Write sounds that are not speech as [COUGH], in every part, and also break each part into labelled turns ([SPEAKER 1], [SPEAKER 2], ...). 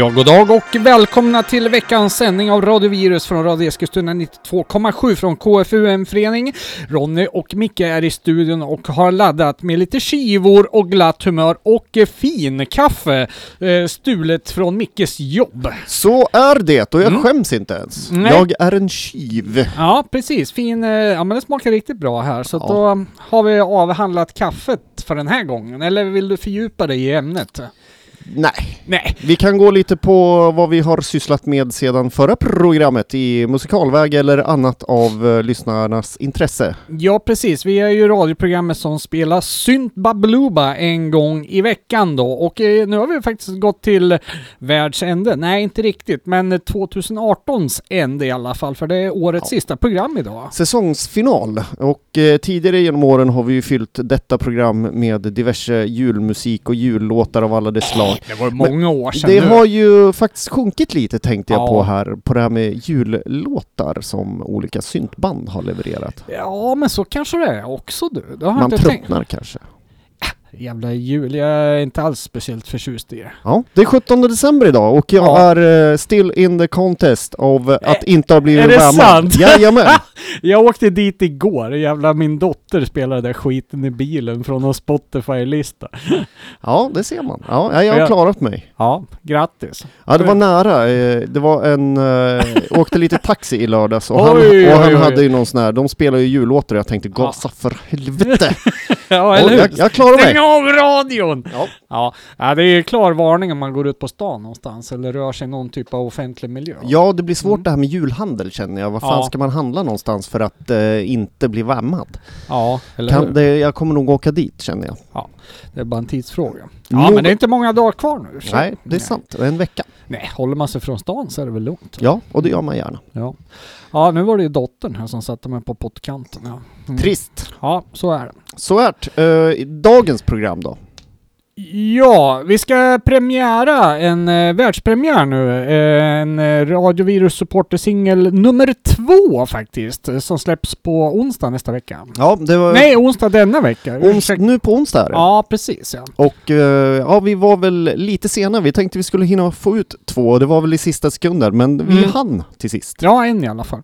[SPEAKER 1] Ja, god dag och välkomna till veckans sändning av Radio Virus från Radio Eskilstuna 92,7 från KFUM-förening. Ronny och Micke är i studion och har laddat med lite skivor och glatt humör och finkaffe eh, stulet från Mickes jobb.
[SPEAKER 2] Så är det, och jag
[SPEAKER 1] Mm.
[SPEAKER 2] skäms inte ens.
[SPEAKER 1] Nej.
[SPEAKER 2] Jag är en tjuv.
[SPEAKER 1] Ja, precis. Fin, eh, ja men det smakar riktigt bra här. Så
[SPEAKER 2] Ja.
[SPEAKER 1] då har vi avhandlat kaffet för den här gången. Eller vill du fördjupa dig i ämnet?
[SPEAKER 2] Nej,
[SPEAKER 1] Nej.
[SPEAKER 2] vi kan gå lite på vad vi har sysslat med sedan förra programmet i musikalväg eller annat av eh, lyssnarnas intresse.
[SPEAKER 1] Ja, precis. Vi är ju radioprogrammet som spelar Synt Babaluba en gång i veckan då. Och eh, nu har vi faktiskt gått till världsände. Nej, inte riktigt, men 2018s ände i alla fall, för det är årets
[SPEAKER 2] Ja.
[SPEAKER 1] sista program idag.
[SPEAKER 2] Säsongsfinal och eh, tidigare genom åren har vi ju fyllt detta program med diverse julmusik och jullåtar av alla dess slag.
[SPEAKER 1] Det var många år sedan
[SPEAKER 2] Det
[SPEAKER 1] nu.
[SPEAKER 2] har ju faktiskt sjunkit lite tänkte jag
[SPEAKER 1] Ja.
[SPEAKER 2] på här, på det här med jullåtar som olika syntband har levererat.
[SPEAKER 1] Ja, men så kanske det är också du. Det har
[SPEAKER 2] Man
[SPEAKER 1] inte tänkt.
[SPEAKER 2] tröttnar kanske.
[SPEAKER 1] Jävla jul, jag är inte alls speciellt förtjust i det.
[SPEAKER 2] Ja, det är 17 december idag och jag
[SPEAKER 1] Ja.
[SPEAKER 2] är eh, still in the contest av att inte ha blivit
[SPEAKER 1] är det
[SPEAKER 2] värmad.
[SPEAKER 1] sant?
[SPEAKER 2] Jajamän! [LAUGHS]
[SPEAKER 1] Jag åkte dit igår, jävla min dotter spelade där skiten i bilen från någon Spotify-lista. [LAUGHS]
[SPEAKER 2] Ja, det ser man. Ja, jag har
[SPEAKER 1] Ja.
[SPEAKER 2] klarat mig.
[SPEAKER 1] Ja, grattis.
[SPEAKER 2] Ja, det var nära. Eh, Det var en... eh, åkte lite taxi i lördags och han, [LAUGHS]
[SPEAKER 1] Oj,
[SPEAKER 2] och han
[SPEAKER 1] oj, oj.
[SPEAKER 2] hade ju någon sån här... De spelar ju jullåtar och jag tänkte gasa för helvete!
[SPEAKER 1] Ja, eller hur?
[SPEAKER 2] jag, jag klarar mig!
[SPEAKER 1] Av radion!
[SPEAKER 2] Ja.
[SPEAKER 1] Ja. ja, det är ju klar varning om man går ut på stan någonstans eller rör sig i någon typ av offentlig miljö.
[SPEAKER 2] Ja, det blir svårt
[SPEAKER 1] Mm.
[SPEAKER 2] det här med julhandel känner jag. Var fan
[SPEAKER 1] Ja.
[SPEAKER 2] ska man handla någonstans för att eh, inte bli värmad?
[SPEAKER 1] Ja, eller
[SPEAKER 2] Kan, det, jag kommer nog åka dit känner jag.
[SPEAKER 1] Det är bara en tidsfråga. Ja,
[SPEAKER 2] Nog-
[SPEAKER 1] men det är inte många dagar kvar nu. så-
[SPEAKER 2] Nej, det är sant. En vecka.
[SPEAKER 1] Nej, håller man sig från stan så är det väl lugnt.
[SPEAKER 2] Ja, och det gör man gärna.
[SPEAKER 1] Ja, ja nu var det ju dottern här som satte mig på pottkanten. Ja. Mm.
[SPEAKER 2] Trist.
[SPEAKER 1] Ja, så är det.
[SPEAKER 2] Så är det. Eh, dagens program då?
[SPEAKER 1] Ja, vi ska premiära en eh, världspremiär nu. Eh, en eh, Radiovirus supportersingel nummer två faktiskt, eh, som släpps på onsdag nästa vecka.
[SPEAKER 2] Ja, det var
[SPEAKER 1] Nej, onsdag denna vecka.
[SPEAKER 2] ons- nu på onsdag är det.
[SPEAKER 1] Ja, precis ja.
[SPEAKER 2] Och eh, ja, vi var väl lite sena. Vi tänkte vi skulle hinna få ut två. Det var väl i sista sekunder, men vi
[SPEAKER 1] Mm.
[SPEAKER 2] hann till sist.
[SPEAKER 1] Ja, en i alla fall.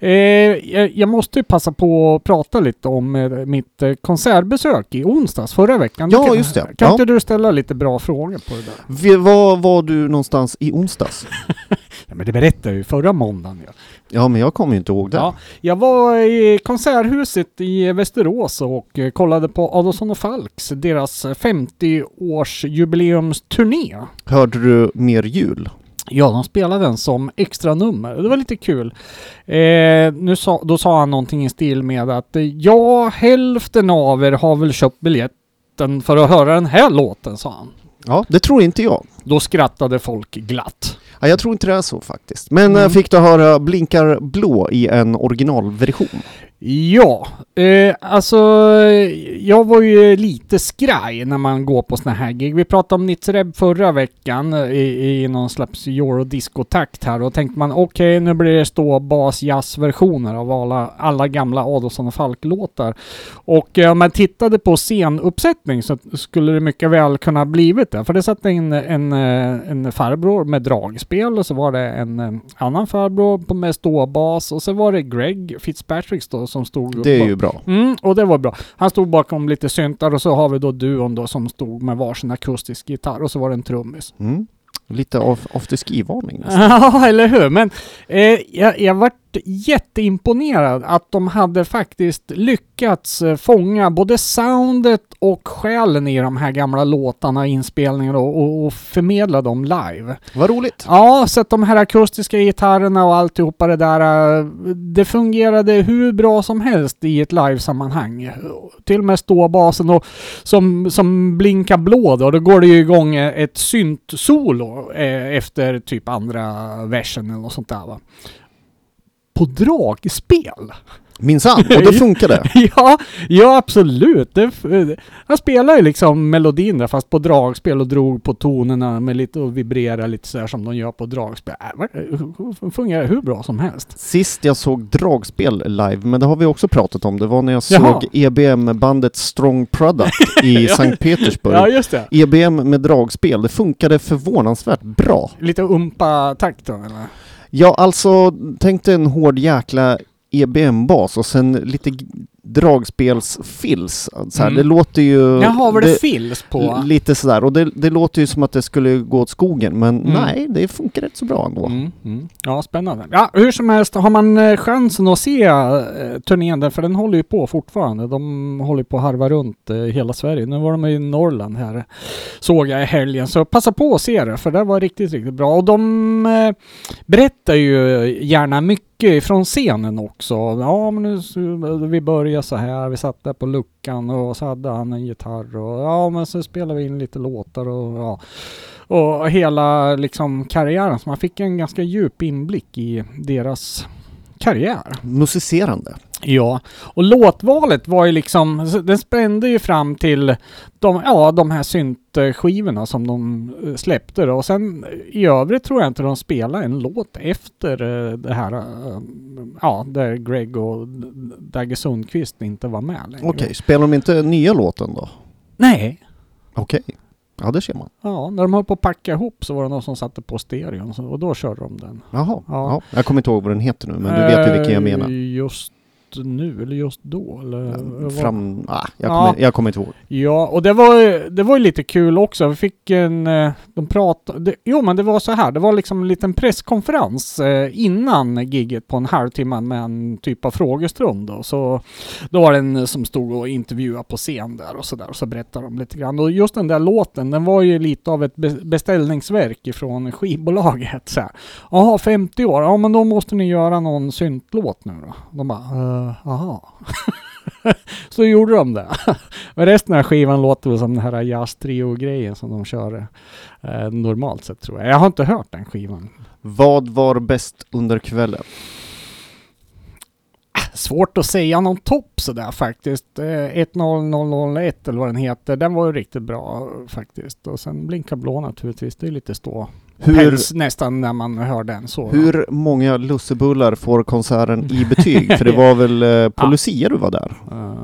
[SPEAKER 1] Eh, jag, jag måste ju passa på att prata lite om mitt konsertbesök i onsdags förra veckan.
[SPEAKER 2] Ja,
[SPEAKER 1] kan,
[SPEAKER 2] just det.
[SPEAKER 1] Kan
[SPEAKER 2] Ja.
[SPEAKER 1] inte du ställa lite bra frågor på det där?
[SPEAKER 2] Vi, var var du någonstans i onsdags? [LAUGHS]
[SPEAKER 1] Ja, men det berättade jag ju förra måndagen. Ja.
[SPEAKER 2] Ja, men jag kommer ju inte ihåg det.
[SPEAKER 1] Ja, jag var i Konserthuset i Västerås och eh, kollade på Adolfsson och Falks, deras 50-årsjubileumsturné.
[SPEAKER 2] Hörde du mer jul?
[SPEAKER 1] Ja, de spelade den som extra nummer. Det var lite kul. Eh, nu sa, då sa han någonting i stil med att eh, ja, hälften av er har väl köpt biljetten för att höra den här låten, sa han.
[SPEAKER 2] Ja, det tror inte jag.
[SPEAKER 1] Då skrattade folk glatt.
[SPEAKER 2] Ja, jag tror inte det är så faktiskt. Men
[SPEAKER 1] Mm.
[SPEAKER 2] mm. fick du höra Blinkar blå i en originalversion?
[SPEAKER 1] Ja, eh, alltså jag var ju lite skraj när man går på såna här gig. Vi pratade om Nitzereb förra veckan eh, i, i någon slags eurodisco-takt här och tänkte man okej nu blir det stå bas jazzversioner av alla, alla gamla Adolfsson och Falk-låtar. Och eh, om man tittade på scenuppsättning så skulle det mycket väl kunna blivit det. För det satt in en, eh, en farbror med dragspel och så var det en eh, annan farbror med ståbas och så var det Greg Fitzpatrick då som stod...
[SPEAKER 2] Det är ju bra.
[SPEAKER 1] Mm, och det var bra. Han stod bakom lite syntar och så har vi då duon då som stod med varsin akustisk gitarr och så var det en trummis.
[SPEAKER 2] Mm. Lite av afterski-varning nästan. [LAUGHS]
[SPEAKER 1] Ja, eller hur? Men eh, jag, jag vart jätteimponerad att de hade faktiskt lyckats eh, fånga både soundet och själen i de här gamla låtarna, inspelningarna och, och, och förmedla dem live.
[SPEAKER 2] Vad roligt.
[SPEAKER 1] Ja, så att de här akustiska gitarrerna och alltihopa det där, eh, det fungerade hur bra som helst i ett livesammanhang. Till och med ståbasen och som, som blinkar blå då, då går det ju igång ett synt-solo eh, efter typ andra versen eller något sånt där va. På dragspel.
[SPEAKER 2] Minsann, och [LAUGHS] det funkade.
[SPEAKER 1] ja, ja absolut. Det, han spelade ju liksom melodin där fast på dragspel och drog på tonerna med lite och vibrerade lite sådär som de gör på dragspel. Äh, vad- fungerar hur bra som helst.
[SPEAKER 2] Sist jag såg dragspel live, men det har vi också pratat om, det var när jag
[SPEAKER 1] Jaha.
[SPEAKER 2] såg EBM-bandet Strong Product [LAUGHS] i. Sankt Petersburg.
[SPEAKER 1] Ja, just det.
[SPEAKER 2] EBM med dragspel, det funkade förvånansvärt bra.
[SPEAKER 1] Lite umpa-takt då eller?
[SPEAKER 2] Ja, alltså tänk dig en hård jäkla EBM-bas och sen lite dragspelsfills. Så här,
[SPEAKER 1] Mm.
[SPEAKER 2] Det låter ju...
[SPEAKER 1] Jaha, var det, fills på?
[SPEAKER 2] Lite sådär, och det, det låter ju som att det skulle gå åt skogen, men
[SPEAKER 1] Mm.
[SPEAKER 2] nej, det funkar rätt så bra ändå.
[SPEAKER 1] Mm, mm. Ja, spännande. Ja, hur som helst, har man eh, chansen att se eh, turnén där, för den håller ju på fortfarande. De håller på att harva runt eh, hela Sverige. Nu var de i Norrland här, såg jag i helgen. Så passa på att se det, för det var riktigt, riktigt bra. Och de eh, berättar ju gärna mycket mycket från scenen också. Ja, men nu, vi började så här, vi satt där på luckan och så hade han en gitarr och ja, men så spelade vi in lite låtar och ja. Och hela liksom karriären, så man fick en ganska djup inblick i deras karriär.
[SPEAKER 2] Musicerande.
[SPEAKER 1] Ja, och låtvalet var ju liksom, den spände ju fram till de, ja, de här syntskivorna som de eh, släppte då. Och sen eh, i övrigt tror jag inte de spelade en låt efter eh, det här, ja, där Greg och Dagge Sundqvist inte var med längre.
[SPEAKER 2] Okej, spelar de inte nya låten då?
[SPEAKER 1] Nej.
[SPEAKER 2] Okej. Ja, det ser man.
[SPEAKER 1] Ja, när de höll på att packa ihop så var det någon som satte på stereon och då körde de den.
[SPEAKER 2] Jaha.
[SPEAKER 1] Ja.
[SPEAKER 2] Ja. Jag kommer inte ihåg vad den heter nu, men du vet ju vilken jag
[SPEAKER 1] Eh,
[SPEAKER 2] menar.
[SPEAKER 1] Just nu, eller just då? Eller,
[SPEAKER 2] Fram... Ah, jag,
[SPEAKER 1] Ja.
[SPEAKER 2] kommer, jag kommer inte ihåg.
[SPEAKER 1] Ja, och det var, det var ju lite kul också. Vi fick en... De pratade... det- Jo, men det var så här. Det var liksom en liten presskonferens eh, innan gigget på en halvtimme med en typ av frågestund. Då. Så då var det en som stod och intervjuade på scen där och så där. Och så berättade de lite grann. Och just den där låten, den var ju lite av ett be- beställningsverk ifrån skivbolaget. Så här. Jaha, 50 år. Ja, men då måste ni göra någon syntlåt nu då. De bara, uh. [LAUGHS] [LAUGHS] så gjorde de det. [LAUGHS] Men resten av skivan låter väl som den här jazz grejen som de kör eh, normalt sett tror jag. Jag har inte hört den skivan.
[SPEAKER 2] Vad var bäst under kvällen?
[SPEAKER 1] Svårt att säga någon topp sådär faktiskt. Eh, 10001 eller vad den heter. Den var ju riktigt bra faktiskt. Och sen Blinka blå naturligtvis. Det är lite stå
[SPEAKER 2] Hur,
[SPEAKER 1] päls nästan när man hör den så.
[SPEAKER 2] hur många lussebullar får konserten i [LAUGHS] betyg? För det var väl eh, på
[SPEAKER 1] Ja.
[SPEAKER 2] Lucia du var där?
[SPEAKER 1] Uh,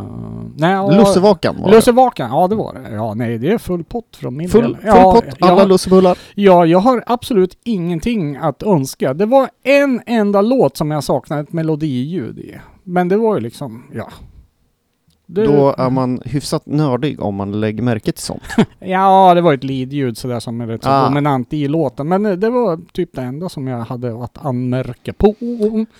[SPEAKER 1] nej, ja,
[SPEAKER 2] Lussevakan var det.
[SPEAKER 1] Lussevakan, ja det var det. Ja nej, det är full pott från min
[SPEAKER 2] Full,
[SPEAKER 1] del.
[SPEAKER 2] full
[SPEAKER 1] ja,
[SPEAKER 2] pott, alla
[SPEAKER 1] ja,
[SPEAKER 2] lussebullar.
[SPEAKER 1] Ja, jag har absolut ingenting att önska. Det var en enda låt som jag saknade ett melodiljud i. Men det var ju liksom, ja. Det,
[SPEAKER 2] Då är man hyfsat nördig om man lägger märke till sånt. [LAUGHS]
[SPEAKER 1] Ja, det var ett leadljud sådär som är rätt så
[SPEAKER 2] Ah.
[SPEAKER 1] dominant i låten. Men det var typ det enda som jag hade att anmärka på.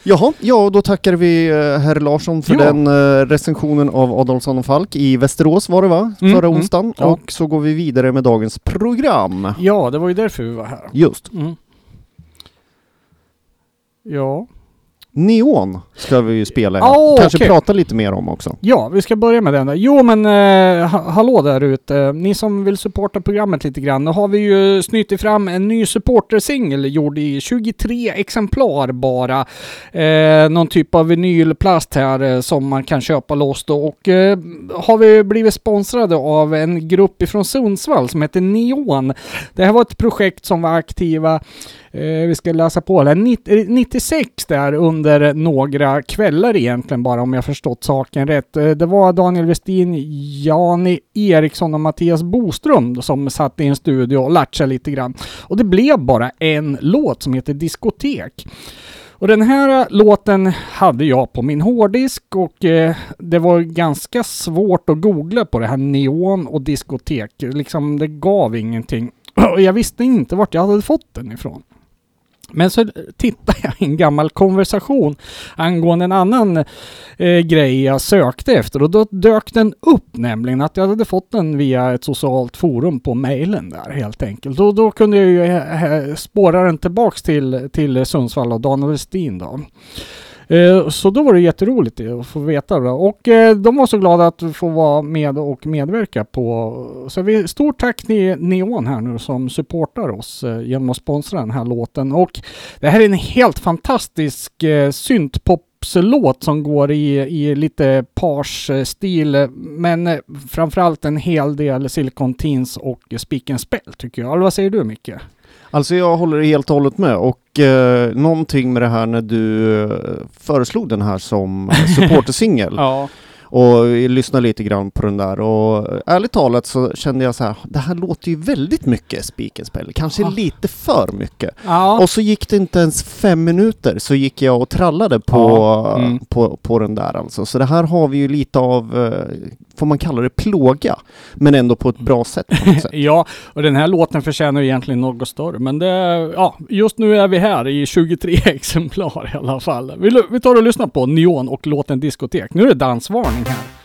[SPEAKER 2] Jaha, ja då tackar vi eh, herr Larsson för
[SPEAKER 1] Ja.
[SPEAKER 2] den eh, recensionen av Adolfsson och Falk i Västerås var det va?
[SPEAKER 1] Mm,
[SPEAKER 2] Förra
[SPEAKER 1] mm,
[SPEAKER 2] onsdagen.
[SPEAKER 1] ja.
[SPEAKER 2] Och så går vi vidare med dagens program.
[SPEAKER 1] Ja, det var ju därför vi var här.
[SPEAKER 2] Just.
[SPEAKER 1] Mm. Ja.
[SPEAKER 2] Neon ska vi ju spela.
[SPEAKER 1] Ah,
[SPEAKER 2] Kanske
[SPEAKER 1] okej.
[SPEAKER 2] prata lite mer om också.
[SPEAKER 1] Ja, vi ska börja med den. Jo men eh, ha, hallå där ute. Ni som vill supporta programmet lite grann. Nu har vi ju snytit fram en ny supportersingel gjord i 23 exemplar bara. Eh, någon typ av vinylplast här eh, som man kan köpa loss då. Och eh, har vi blivit sponsrade av en grupp ifrån Sundsvall som heter Neon. Det här var ett projekt som var aktiva Eh, vi ska läsa på det. 90, eh, 96 där under några kvällar egentligen bara om jag förstått saken rätt. Eh, det var Daniel Westin, Jani Eriksson och Mattias Boström som satt i en studio och latchade lite grann. Och det blev bara en låt som heter Diskotek. Och den här låten hade jag på min hårddisk och eh, det var ganska svårt att googla på det här neon och diskotek. Liksom det gav ingenting. [CLEARS THROAT] Och jag visste inte vart jag hade fått den ifrån. Men så tittade jag i en gammal konversation angående en annan eh, grej jag sökte efter och då dök den upp nämligen att jag hade fått den via ett socialt forum på mejlen där helt enkelt. Och då kunde jag ju eh, eh, spåra den tillbaks till, till Sundsvall och Daniel Westin då. Eh, så då var det jätteroligt att få veta det. Och eh, de var så glada att få vara med och medverka på... Så vi, stort tack till Neon här nu som supportar oss eh, genom att sponsra den här låten. Och det här är en helt fantastisk
[SPEAKER 3] syntpop-låt som går i, i lite pars-stil, men framförallt en hel del Silicon Teens och Speak and Spell tycker jag. Eller vad säger du Micke?
[SPEAKER 2] Alltså jag håller helt och hållet med och eh, någonting med det här när du eh, föreslog den här som [LAUGHS] supportersingel
[SPEAKER 3] Ja.
[SPEAKER 2] och lyssnade lite grann på den där och ärligt talat så kände jag så här, det här låter ju väldigt mycket Spell, kanske
[SPEAKER 3] Ja.
[SPEAKER 2] lite för mycket.
[SPEAKER 3] Ja.
[SPEAKER 2] Och så gick det inte ens fem minuter så gick jag och trallade på,
[SPEAKER 3] Ja, mm.
[SPEAKER 2] på, på den där alltså. Så det här har vi ju lite av, eh, får man kalla det plåga, men ändå på ett bra sätt [LAUGHS] sätt.
[SPEAKER 3] Ja, och den här låten förtjänar egentligen något större. Men det, ja, just nu är vi här i 23 [LAUGHS] exemplar i alla fall. Vi, vi tar och lyssnar på Neon och låten Diskotek. Nu är det dansvarning här.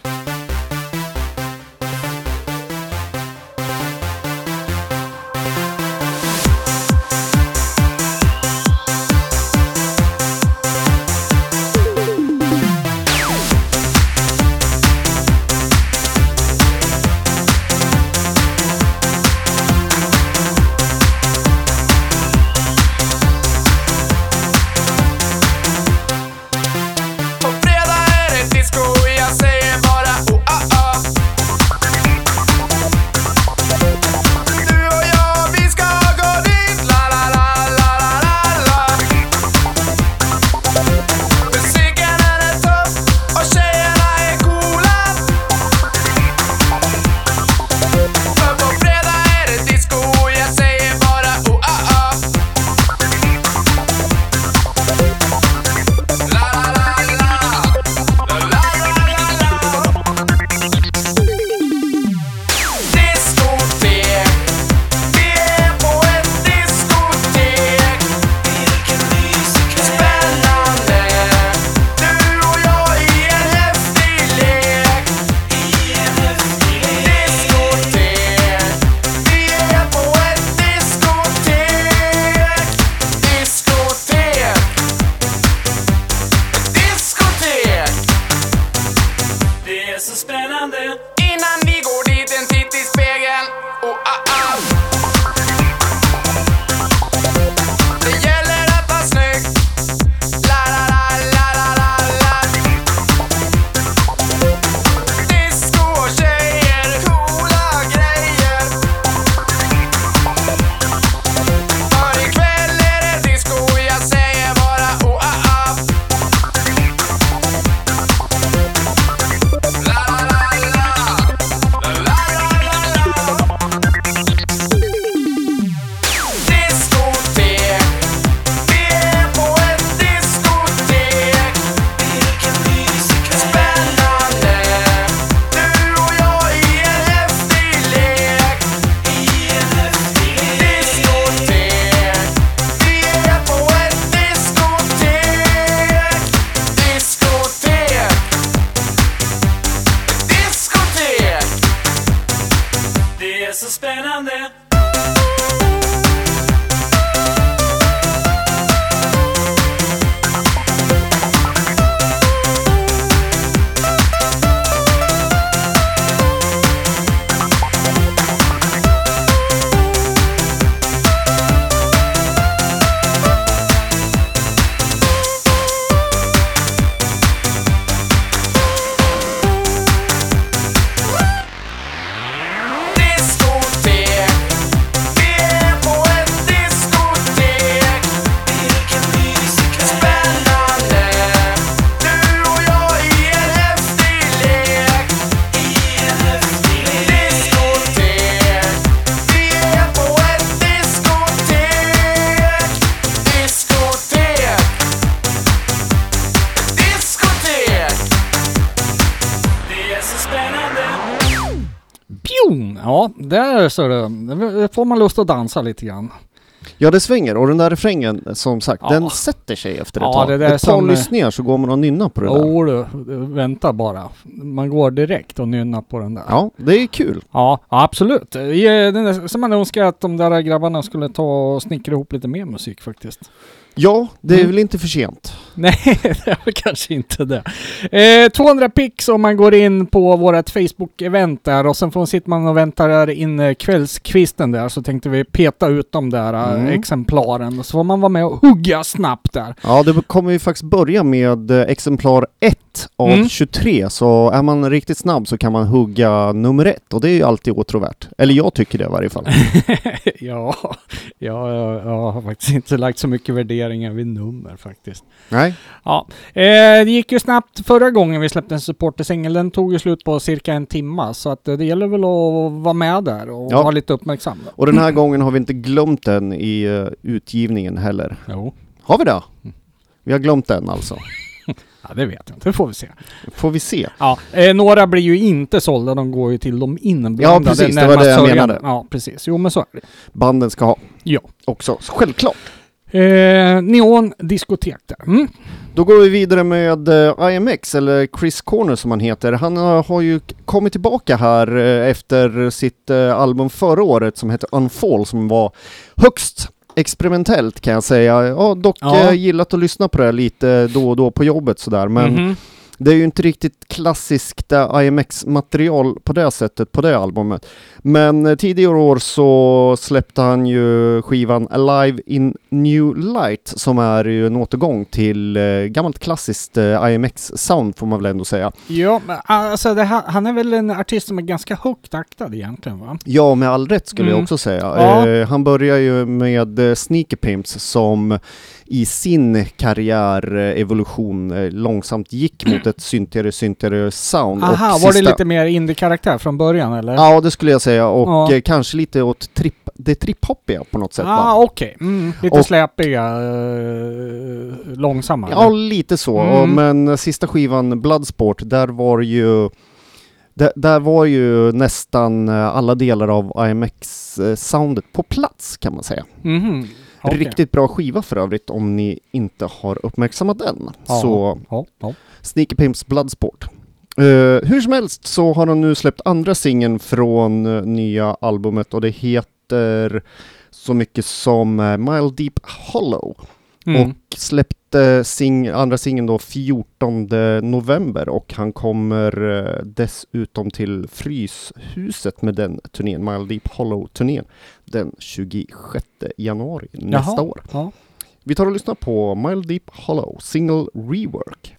[SPEAKER 3] Pjong! Ja, där så det. Får man lust att dansa lite grann.
[SPEAKER 2] Ja, det svänger och den där refrängen, som sagt,
[SPEAKER 3] Ja.
[SPEAKER 2] den sätter sig efter ett
[SPEAKER 3] Ja,
[SPEAKER 2] tag.
[SPEAKER 3] det där
[SPEAKER 2] ett par
[SPEAKER 3] som, eh,
[SPEAKER 2] lyssningar så går man och nynnar på det där.
[SPEAKER 3] Jo du, vänta bara. Man går direkt och nynnar på den där.
[SPEAKER 2] Ja, det är kul.
[SPEAKER 3] Ja, absolut. Eh, där, som man önskar att de där grabbarna skulle ta och snickra ihop lite mer musik faktiskt.
[SPEAKER 2] Ja, det är
[SPEAKER 1] Mm.
[SPEAKER 2] väl inte för sent. [LAUGHS]
[SPEAKER 1] Nej, det är väl kanske inte det. Eh, 200 pix om man går in på vårt Facebook-event där och sen får, sitter man och väntar in eh, kvällskvisten där så tänkte vi peta ut de där eh,
[SPEAKER 2] Mm.
[SPEAKER 1] exemplaren så får man vara med och hugga snabbt där.
[SPEAKER 2] Ja, det kommer ju faktiskt börja med eh, exemplar 1 av
[SPEAKER 1] Mm.
[SPEAKER 2] 23, så är man riktigt snabb så kan man hugga nummer ett och det är ju alltid åtråvärt. Eller jag tycker det i varje fall. [LAUGHS]
[SPEAKER 1] ja, ja, jag, jag har faktiskt inte lagt så mycket värderingar vid nummer faktiskt.
[SPEAKER 2] Nej,
[SPEAKER 1] Ja, eh, det gick ju snabbt förra gången vi släppte en supportersingel. Den tog ju slut på cirka en timma så att eh, det gäller väl att vara med där och
[SPEAKER 2] Ja.
[SPEAKER 1] vara lite uppmärksam.
[SPEAKER 2] och den här gången har vi inte glömt den i eh, utgivningen heller.
[SPEAKER 1] Jo,
[SPEAKER 2] Har vi det? Vi har glömt den alltså.
[SPEAKER 1] Ja, det vet jag inte. Det får vi se.
[SPEAKER 2] Får vi se.
[SPEAKER 1] Ja, eh, några blir ju inte sålda. De går ju till de inblandade.
[SPEAKER 2] Ja, precis, det var det jag
[SPEAKER 1] sörjande.
[SPEAKER 2] menade.
[SPEAKER 1] Ja, precis. Jo, men så är det.
[SPEAKER 2] Banden ska ha
[SPEAKER 1] Ja.
[SPEAKER 2] också, så självklart.
[SPEAKER 1] Eh, Neon diskotek där. Mm.
[SPEAKER 2] Då går vi vidare med eh, IMX, eller Chris Corner som han heter. Han eh, har ju kommit tillbaka här eh, efter sitt album förra året som hette Unfall som var högst experimentellt kan jag säga. Har dock
[SPEAKER 1] Ja.
[SPEAKER 2] gillat att lyssna på det då och då på jobbet sådär men
[SPEAKER 1] Mhm.
[SPEAKER 2] Det är ju inte riktigt klassiskt eh, IMX-material på det sättet på det albumet. Men eh, tidigare år så släppte han ju skivan Alive in New Light som är ju en återgång till eh, gammalt klassiskt IMX-sound får man väl ändå säga.
[SPEAKER 1] Ja, men alltså det han är väl en artist som är ganska högt aktad egentligen va?
[SPEAKER 2] Ja, med all rätt skulle
[SPEAKER 1] Mm.
[SPEAKER 2] jag också säga.
[SPEAKER 1] Ja.
[SPEAKER 2] Han börjar ju med Sneaker Pimps som i sin karriärevolution långsamt gick mot ett syntigare, syntigare sound.
[SPEAKER 1] Aha,
[SPEAKER 2] och
[SPEAKER 1] var det
[SPEAKER 2] sista-
[SPEAKER 1] lite mer indie-karaktär från början eller?
[SPEAKER 2] Ja, det skulle jag säga och
[SPEAKER 1] Ja.
[SPEAKER 2] eh, kanske lite åt tripp, det tripphoppiga på något sätt
[SPEAKER 1] ah,
[SPEAKER 2] va?
[SPEAKER 1] okej. Mm, lite
[SPEAKER 2] Och-
[SPEAKER 1] släpiga, eh, långsamma.
[SPEAKER 2] Ja,
[SPEAKER 1] eller?
[SPEAKER 2] lite så.
[SPEAKER 1] Mm.
[SPEAKER 2] Men sista skivan Bloodsport, där var ju där, där var ju nästan eh, alla delar av IMX-soundet på plats kan man säga.
[SPEAKER 1] Mhm, okej.
[SPEAKER 2] Riktigt bra skiva för övrigt om ni inte har uppmärksammat den.
[SPEAKER 1] Ja.
[SPEAKER 2] Så
[SPEAKER 1] Ja, ja.
[SPEAKER 2] Sneaky Pimps Bloodsport. Eh, hur som helst så har de nu släppt andra singeln från eh, nya albumet och det heter så mycket som uh, Mile Deep Hollow.
[SPEAKER 1] Mm.
[SPEAKER 2] Och släppte sing andra singeln då 14 november och han kommer eh, dessutom till Fryshuset med den turnén, Mile Deep Hollow-turnén, den 26 januari nästa
[SPEAKER 1] Jaha,
[SPEAKER 2] år.
[SPEAKER 1] Ja.
[SPEAKER 2] Vi tar och lyssnar på Mile Deep Hollow, single rework.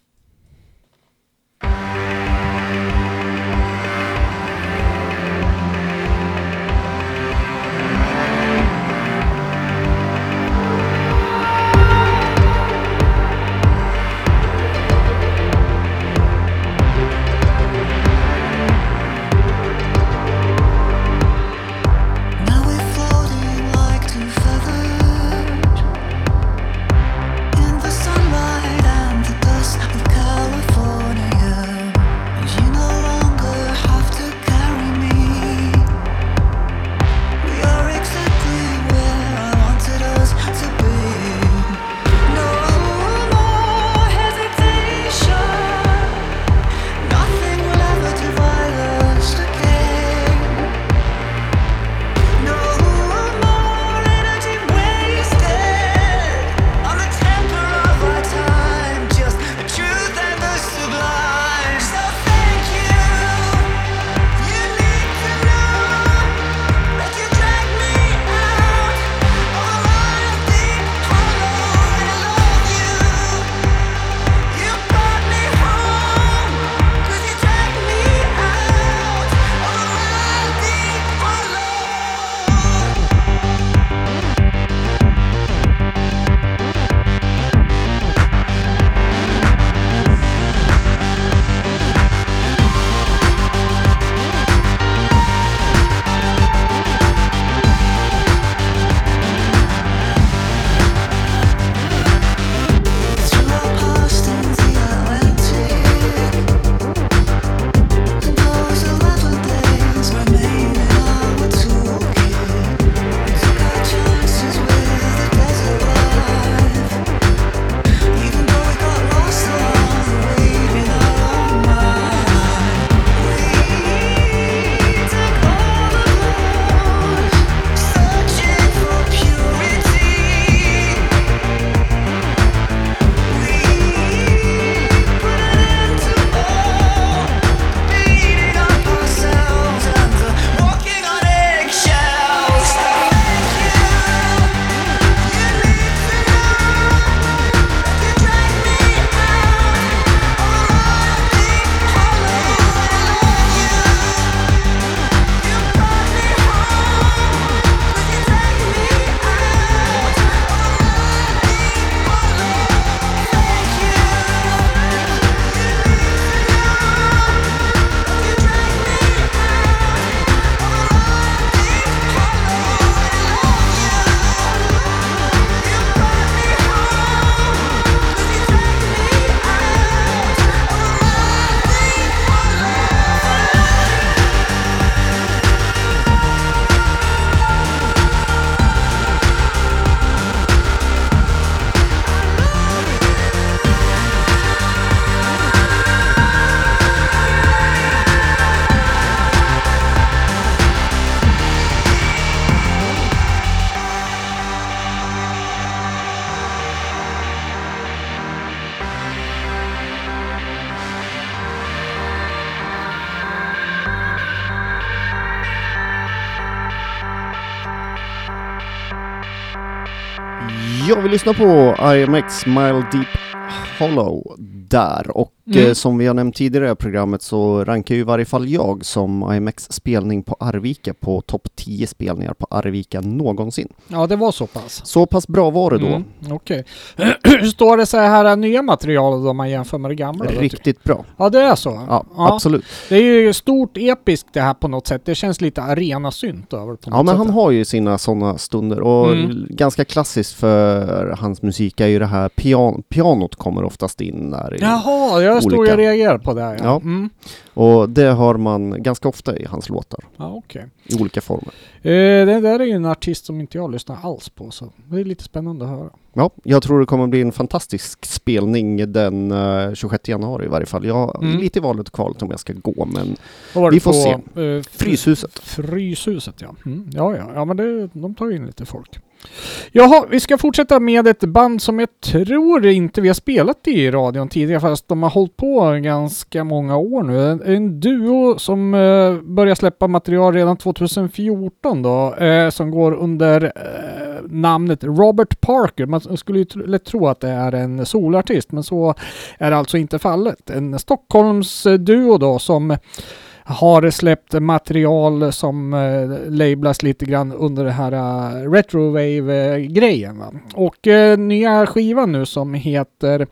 [SPEAKER 2] Vi lyssnar på IMX Mile Deep Hollow där. Och
[SPEAKER 1] Mm.
[SPEAKER 2] eh, som vi har nämnt tidigare i programmet så rankar ju i varje fall jag som IMX spelning på Arvika på topp 10 spelningar på Arvika någonsin.
[SPEAKER 1] Ja, det var så pass.
[SPEAKER 2] Så pass bra var det då.
[SPEAKER 1] Mm, Okej. [CLEARS THROAT] Hur står det så här nya materialet om man jämför med det gamla? då?
[SPEAKER 2] Riktigt bra.
[SPEAKER 1] Ja, det är så?
[SPEAKER 2] Ja, absolut.
[SPEAKER 1] Det är ju stort episkt det här på något sätt. Det känns lite arena-synt över på något
[SPEAKER 2] Ja, men
[SPEAKER 1] sätt.
[SPEAKER 2] han har ju sina sådana stunder och
[SPEAKER 1] Mm.
[SPEAKER 2] ganska klassiskt för hans musik är ju det här pian pianot kommer oftast in där.
[SPEAKER 1] Jaha, jag stod
[SPEAKER 2] olika.
[SPEAKER 1] och reagerade på det. Ja.
[SPEAKER 2] Ja.
[SPEAKER 1] Mm.
[SPEAKER 2] Och det hör man ganska ofta i hans låtar
[SPEAKER 1] ja okej.
[SPEAKER 2] i olika former.
[SPEAKER 1] Eh, det där är ju en artist som inte jag lyssnar alls på, så det är lite spännande att höra.
[SPEAKER 2] Ja, jag tror det kommer bli en fantastisk spelning den eh, 26 januari i varje fall. Jag är
[SPEAKER 1] Mm.
[SPEAKER 2] lite i valet och kvalet om jag ska gå, men Vi får
[SPEAKER 1] på,
[SPEAKER 2] se.
[SPEAKER 1] fr-
[SPEAKER 2] Fryshuset.
[SPEAKER 1] Fryshuset ja. Mm, ja, ja. Ja, men det, de tar in lite folk. Jaha, vi ska fortsätta med ett band som jag tror inte vi har spelat i radion tidigare, fast de har hållit på ganska många år nu. En, en duo som eh, började släppa material redan 2014 då, eh, som går under eh, namnet Robert Parker. Man skulle ju lätt tro att det är en solartist, men så är alltså inte fallet. En Stockholms eh, duo då som har släppt material som eh, lablas lite grann under det här eh, retrowave-grejen. Och eh, nya skivan nu som heter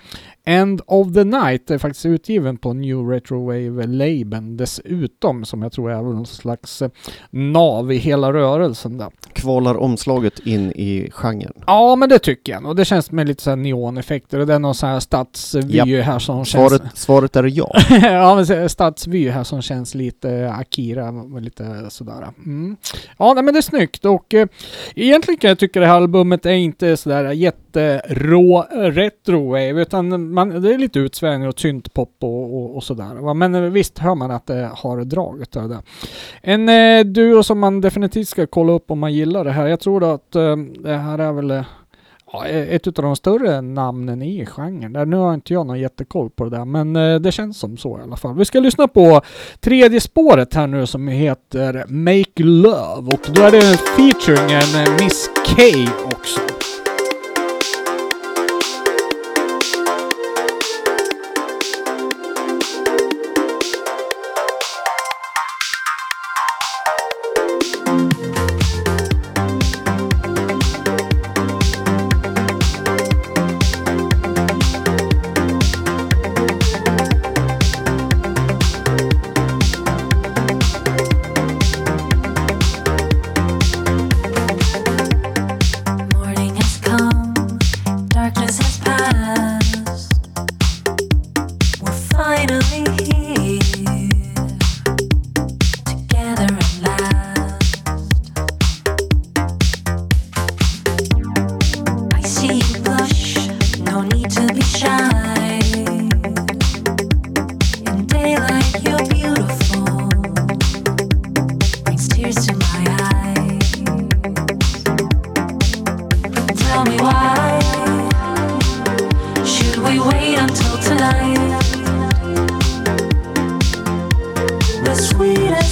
[SPEAKER 1] End of the Night är faktiskt utgiven på New Retrowave-labeln dessutom, som jag tror är någon slags eh, nav i hela rörelsen där.
[SPEAKER 2] kvalar omslaget in i genren.
[SPEAKER 1] Ja, men det tycker jag. Och det känns med lite så här neoneffekter och det är någon sån här stadsvy här som känns...
[SPEAKER 2] Svaret, svaret är ja. [LAUGHS]
[SPEAKER 1] ja, men stadsvy här som känns lite lite Akira, lite sådär. Mm. Ja, nej, men det är snyggt och eh, egentligen kan jag tycka det här albumet är inte sådär jätterå retrowave utan man, det är lite utsvängning och syntpop och, och, och sådär. Men eh, visst hör man att det har draget av det. En eh, duo som man definitivt ska kolla upp om man gillar det här. Jag tror att eh, det här är väl eh, Ja, e- ett av de större namnen i genren. Där Nu har inte jag någon jättekoll på det där, men eh, det känns som så i alla fall. Vi ska lyssna på tredje spåret här nu som heter Make Love och då är det featuring en Miss K också.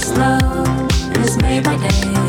[SPEAKER 4] Love is made by day.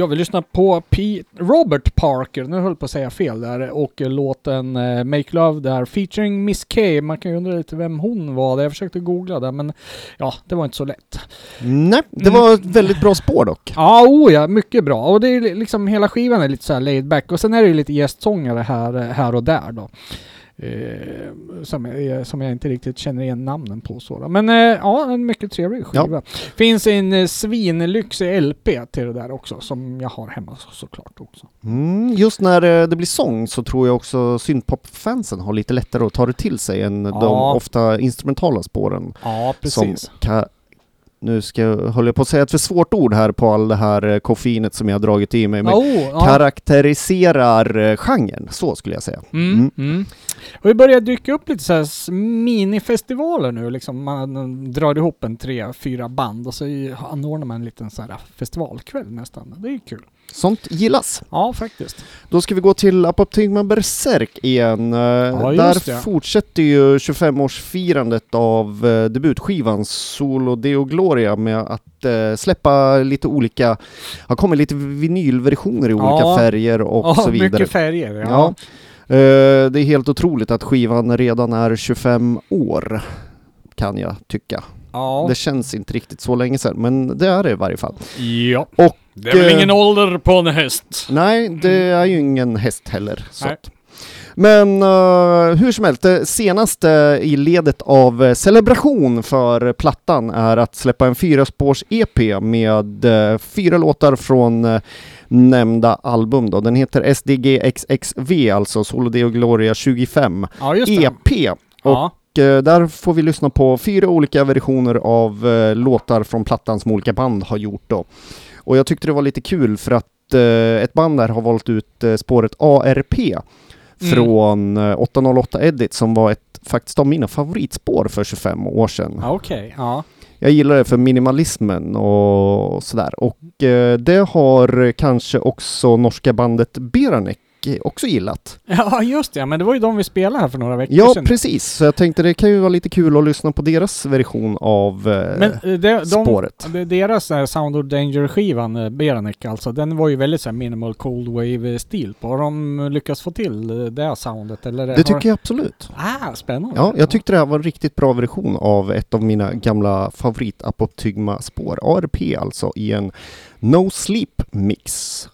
[SPEAKER 1] Ja, vi lyssnar på P- Robert Parker, nu höll jag på att säga fel där, och låten eh, Make Love där featuring Miss K. Man kan ju undra lite vem hon var. Jag försökte googla där, men ja, det var inte så lätt.
[SPEAKER 2] Nej, det var ett väldigt bra spår dock. [LAUGHS]
[SPEAKER 1] Ja, oh ja, mycket bra. Och det är li- liksom hela skivan är lite så här laid back. Och sen är det ju lite gästsångare här, här och där då. Eh, som, jag, som jag inte riktigt känner igen namnen på så då. Men eh, ja, en mycket trevlig skiva. Finns en eh, svinlyxig LP till det där också, som jag har hemma så, såklart också.
[SPEAKER 2] Mm, just när eh, det blir sång så tror jag också syntpop-fansen har lite lättare att ta det till sig än de
[SPEAKER 1] Ja.
[SPEAKER 2] ofta instrumentala spåren.
[SPEAKER 1] Ja, precis.
[SPEAKER 2] nu ska jag, håller jag på att säga ett för svårt ord här på all det här eh, koffeinet som jag har dragit i mig. Men
[SPEAKER 1] Oh, ja.
[SPEAKER 2] karaktäriserar eh, genren, så skulle jag säga.
[SPEAKER 1] Mm,
[SPEAKER 2] Mm.
[SPEAKER 1] Och det börjar dyka upp lite så här minifestivaler nu liksom. Man drar ihop en tre, fyra band och så anordnar man en liten så här festivalkväll nästan. Det är ju kul.
[SPEAKER 2] Sånt gillas.
[SPEAKER 1] Ja, faktiskt.
[SPEAKER 2] Då ska vi gå till Apoptygma Berserk igen. Eh,
[SPEAKER 1] just
[SPEAKER 2] Där
[SPEAKER 1] det.
[SPEAKER 2] fortsätter ju 25-årsfirandet av eh, debutskivan Solo Deo Gloria med att eh, släppa lite olika, har kommit lite vinylversioner i olika
[SPEAKER 1] Ja.
[SPEAKER 2] färger och
[SPEAKER 1] ja,
[SPEAKER 2] så vidare.
[SPEAKER 1] mycket färger. Ja.
[SPEAKER 2] Eh, det är helt otroligt att skivan redan är 25 år, kan jag tycka.
[SPEAKER 1] Ja.
[SPEAKER 2] Det känns inte riktigt så länge sedan, men det är det i varje fall.
[SPEAKER 1] ja.
[SPEAKER 2] Och
[SPEAKER 1] Det är väl
[SPEAKER 2] eh,
[SPEAKER 1] ingen ålder på en häst?
[SPEAKER 2] Nej, det är ju ingen häst heller. Så.
[SPEAKER 1] Nej.
[SPEAKER 2] Men eh, hur som helst, det senaste i ledet av eh, celebration för plattan är att släppa en fyraspårs-EP med eh, fyra låtar från eh, nämnda album. Då. Den heter SDGXXV, alltså Solo Deo Gloria 25
[SPEAKER 1] Ja.
[SPEAKER 2] EP. Och
[SPEAKER 1] Ja.
[SPEAKER 2] eh, där får vi lyssna på fyra olika versioner av låtar från plattan som olika band har gjort då. Och jag tyckte det var lite kul för att ett band där har valt ut spåret ARP
[SPEAKER 1] Mm.
[SPEAKER 2] från eh, 808 Edit som var ett faktiskt av mina favoritspår för 25 år sedan.
[SPEAKER 1] Ja, Okej, ja.
[SPEAKER 2] Jag gillar det för minimalismen och sådär. Och eh, det har kanske också norska bandet Beranek också gillat.
[SPEAKER 1] Ja, just det. Men det var ju de vi spelade här för några veckor
[SPEAKER 2] Ja,
[SPEAKER 1] sedan.
[SPEAKER 2] precis. Så jag tänkte det kan ju vara lite kul att lyssna på deras version av eh,
[SPEAKER 1] Men eh, de, de,
[SPEAKER 2] spåret.
[SPEAKER 1] de, deras eh, Sound of Danger-skivan, eh, Beranek alltså, den var ju väldigt så här minimal cold wave-stil på. Har de lyckats få till eh, det soundet? Eller
[SPEAKER 2] Det
[SPEAKER 1] har...
[SPEAKER 2] tycker jag absolut.
[SPEAKER 1] Ah, spännande.
[SPEAKER 2] Ja, jag tyckte det här var en riktigt bra version av ett av mina gamla favorit-apoptygma-spår. ARP alltså i en No Sleep-mix.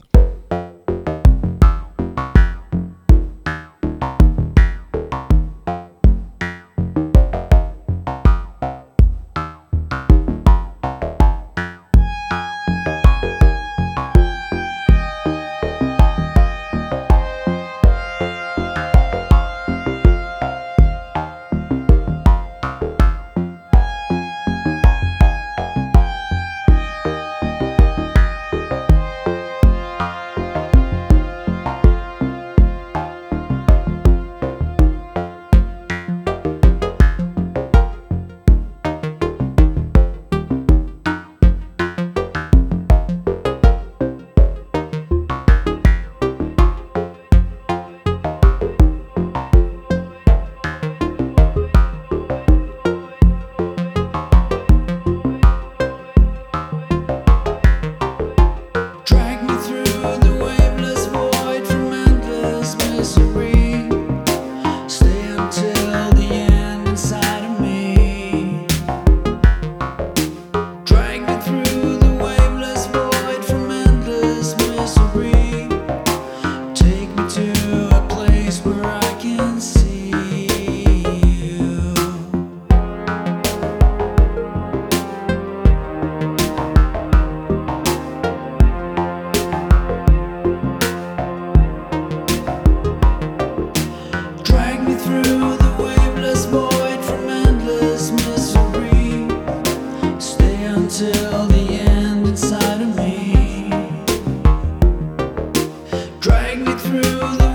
[SPEAKER 5] Through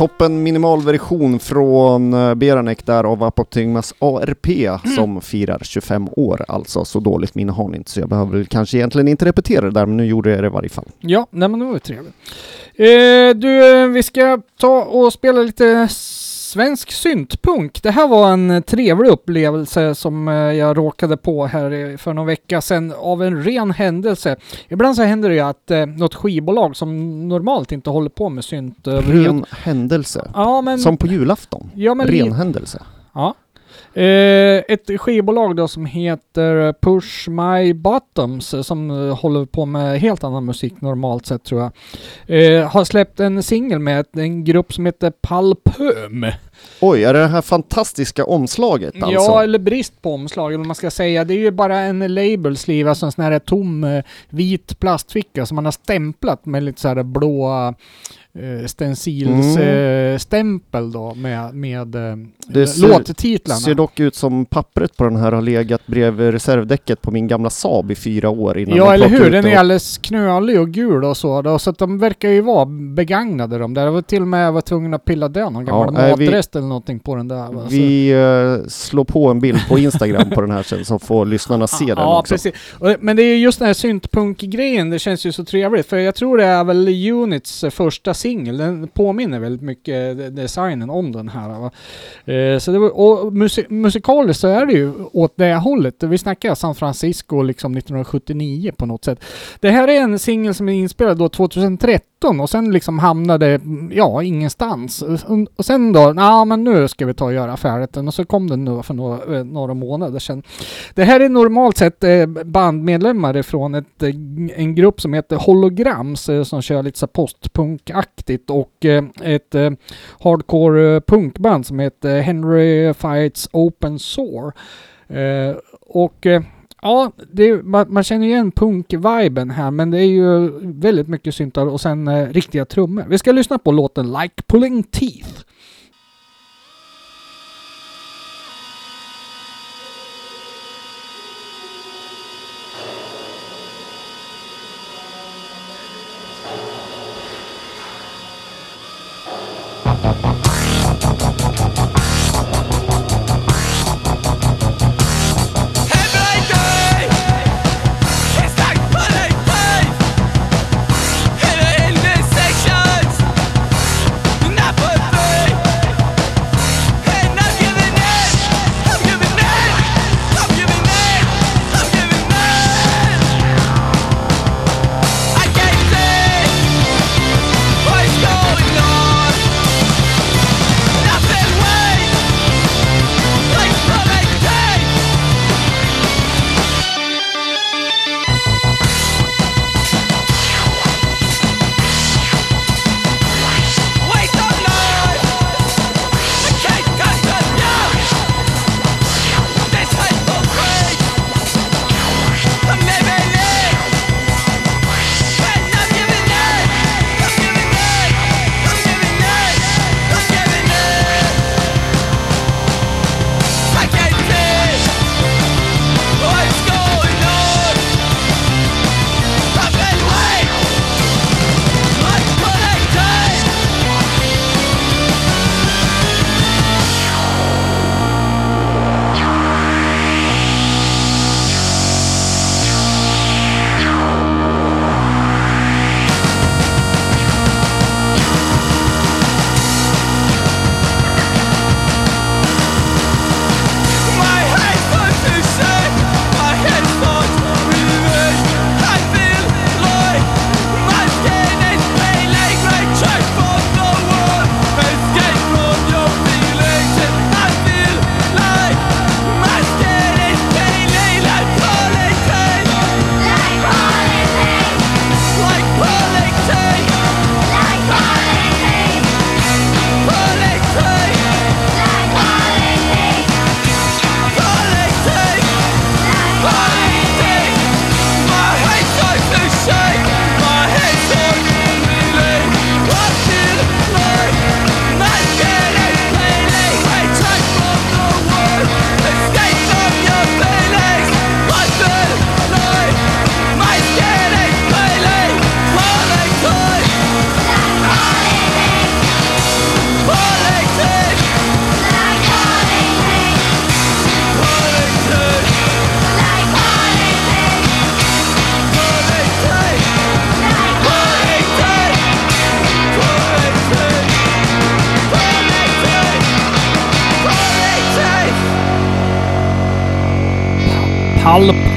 [SPEAKER 2] Toppen minimalversion från eh, Beranek där av Apoptygmas ARP som firar 25 år alltså. Så dåligt minne har ni inte så jag behöver väl kanske egentligen inte repetera det där men nu gjorde jag det i varje fall.
[SPEAKER 1] Ja, nej men det var ju trevligt. Eh, du, eh, vi ska ta och spela lite svensk syntpunk. Det här var en eh, trevlig upplevelse som eh, jag råkade på här för någon vecka sedan av en ren händelse. Ibland så händer det ju att eh, något skivbolag som normalt inte håller på med synt överhuvudtaget.
[SPEAKER 2] Ren händelse.
[SPEAKER 1] Ja, men...
[SPEAKER 2] Som på julafton.
[SPEAKER 1] Ja, men
[SPEAKER 2] Ren händelse.
[SPEAKER 1] Ja. Eh, ett skivbolag då som heter Push My Bottoms eh, som eh, håller på med helt annan musik normalt sett tror jag. Eh, har släppt en singel med en grupp som heter Palpöm.
[SPEAKER 2] Oj, är det det här fantastiska omslaget alltså?
[SPEAKER 1] Ja, eller brist på omslag eller man ska säga. Det är ju bara en label sleeve, alltså en sån här tom eh, vit plastficka som man har stämplat med lite så här blå eh, stencilsstämpel eh, stämpel då med, med eh,
[SPEAKER 2] Det ser-
[SPEAKER 1] låttitlarna.
[SPEAKER 2] ser dock ut som pappret på den här har legat bredvid reservdäcket på min gamla Saab i fyra år innan
[SPEAKER 1] Ja eller hur, den är alldeles knölig och gul och så. Då, så att de verkar ju vara begagnade de där. Jag var till och med var tvungen att pilla död någon gammal
[SPEAKER 2] nej, vi-
[SPEAKER 1] matrest eller någonting på den där. va.
[SPEAKER 2] Vi eh, slår på en bild på Instagram på den här sen så får lyssnarna [LAUGHS] se den
[SPEAKER 1] ja,
[SPEAKER 2] också.
[SPEAKER 1] precis. Men det är ju just den här syntpunk-grejen, det känns ju så trevligt. För jag tror det är väl Units första singel. Den påminner väldigt mycket de- designen om den här. Va? Eh, så det var, och musi- musikaliskt så är det ju åt det hållet. Vi snackar San Francisco liksom 1979 på något sätt. Det här är en singel som är inspelad då 2013 och sen liksom hamnade, ja, ingenstans. Och, och sen då, ja men nu ska vi ta och göra färdigt den. Och så kom den nu för några, eh, några månader sedan. Det här är normalt sett eh, bandmedlemmar från ett, eh, en grupp som heter Holograms som kör lite så postpunkaktigt och ett hardcore punkband som heter Henry Fights Open Sore. Och Ja, det, är- man, man känner igen punk-viben här, men det är ju väldigt mycket syntar och sen eh, riktiga trummor. Vi ska lyssna på låten Like Pulling Teeth.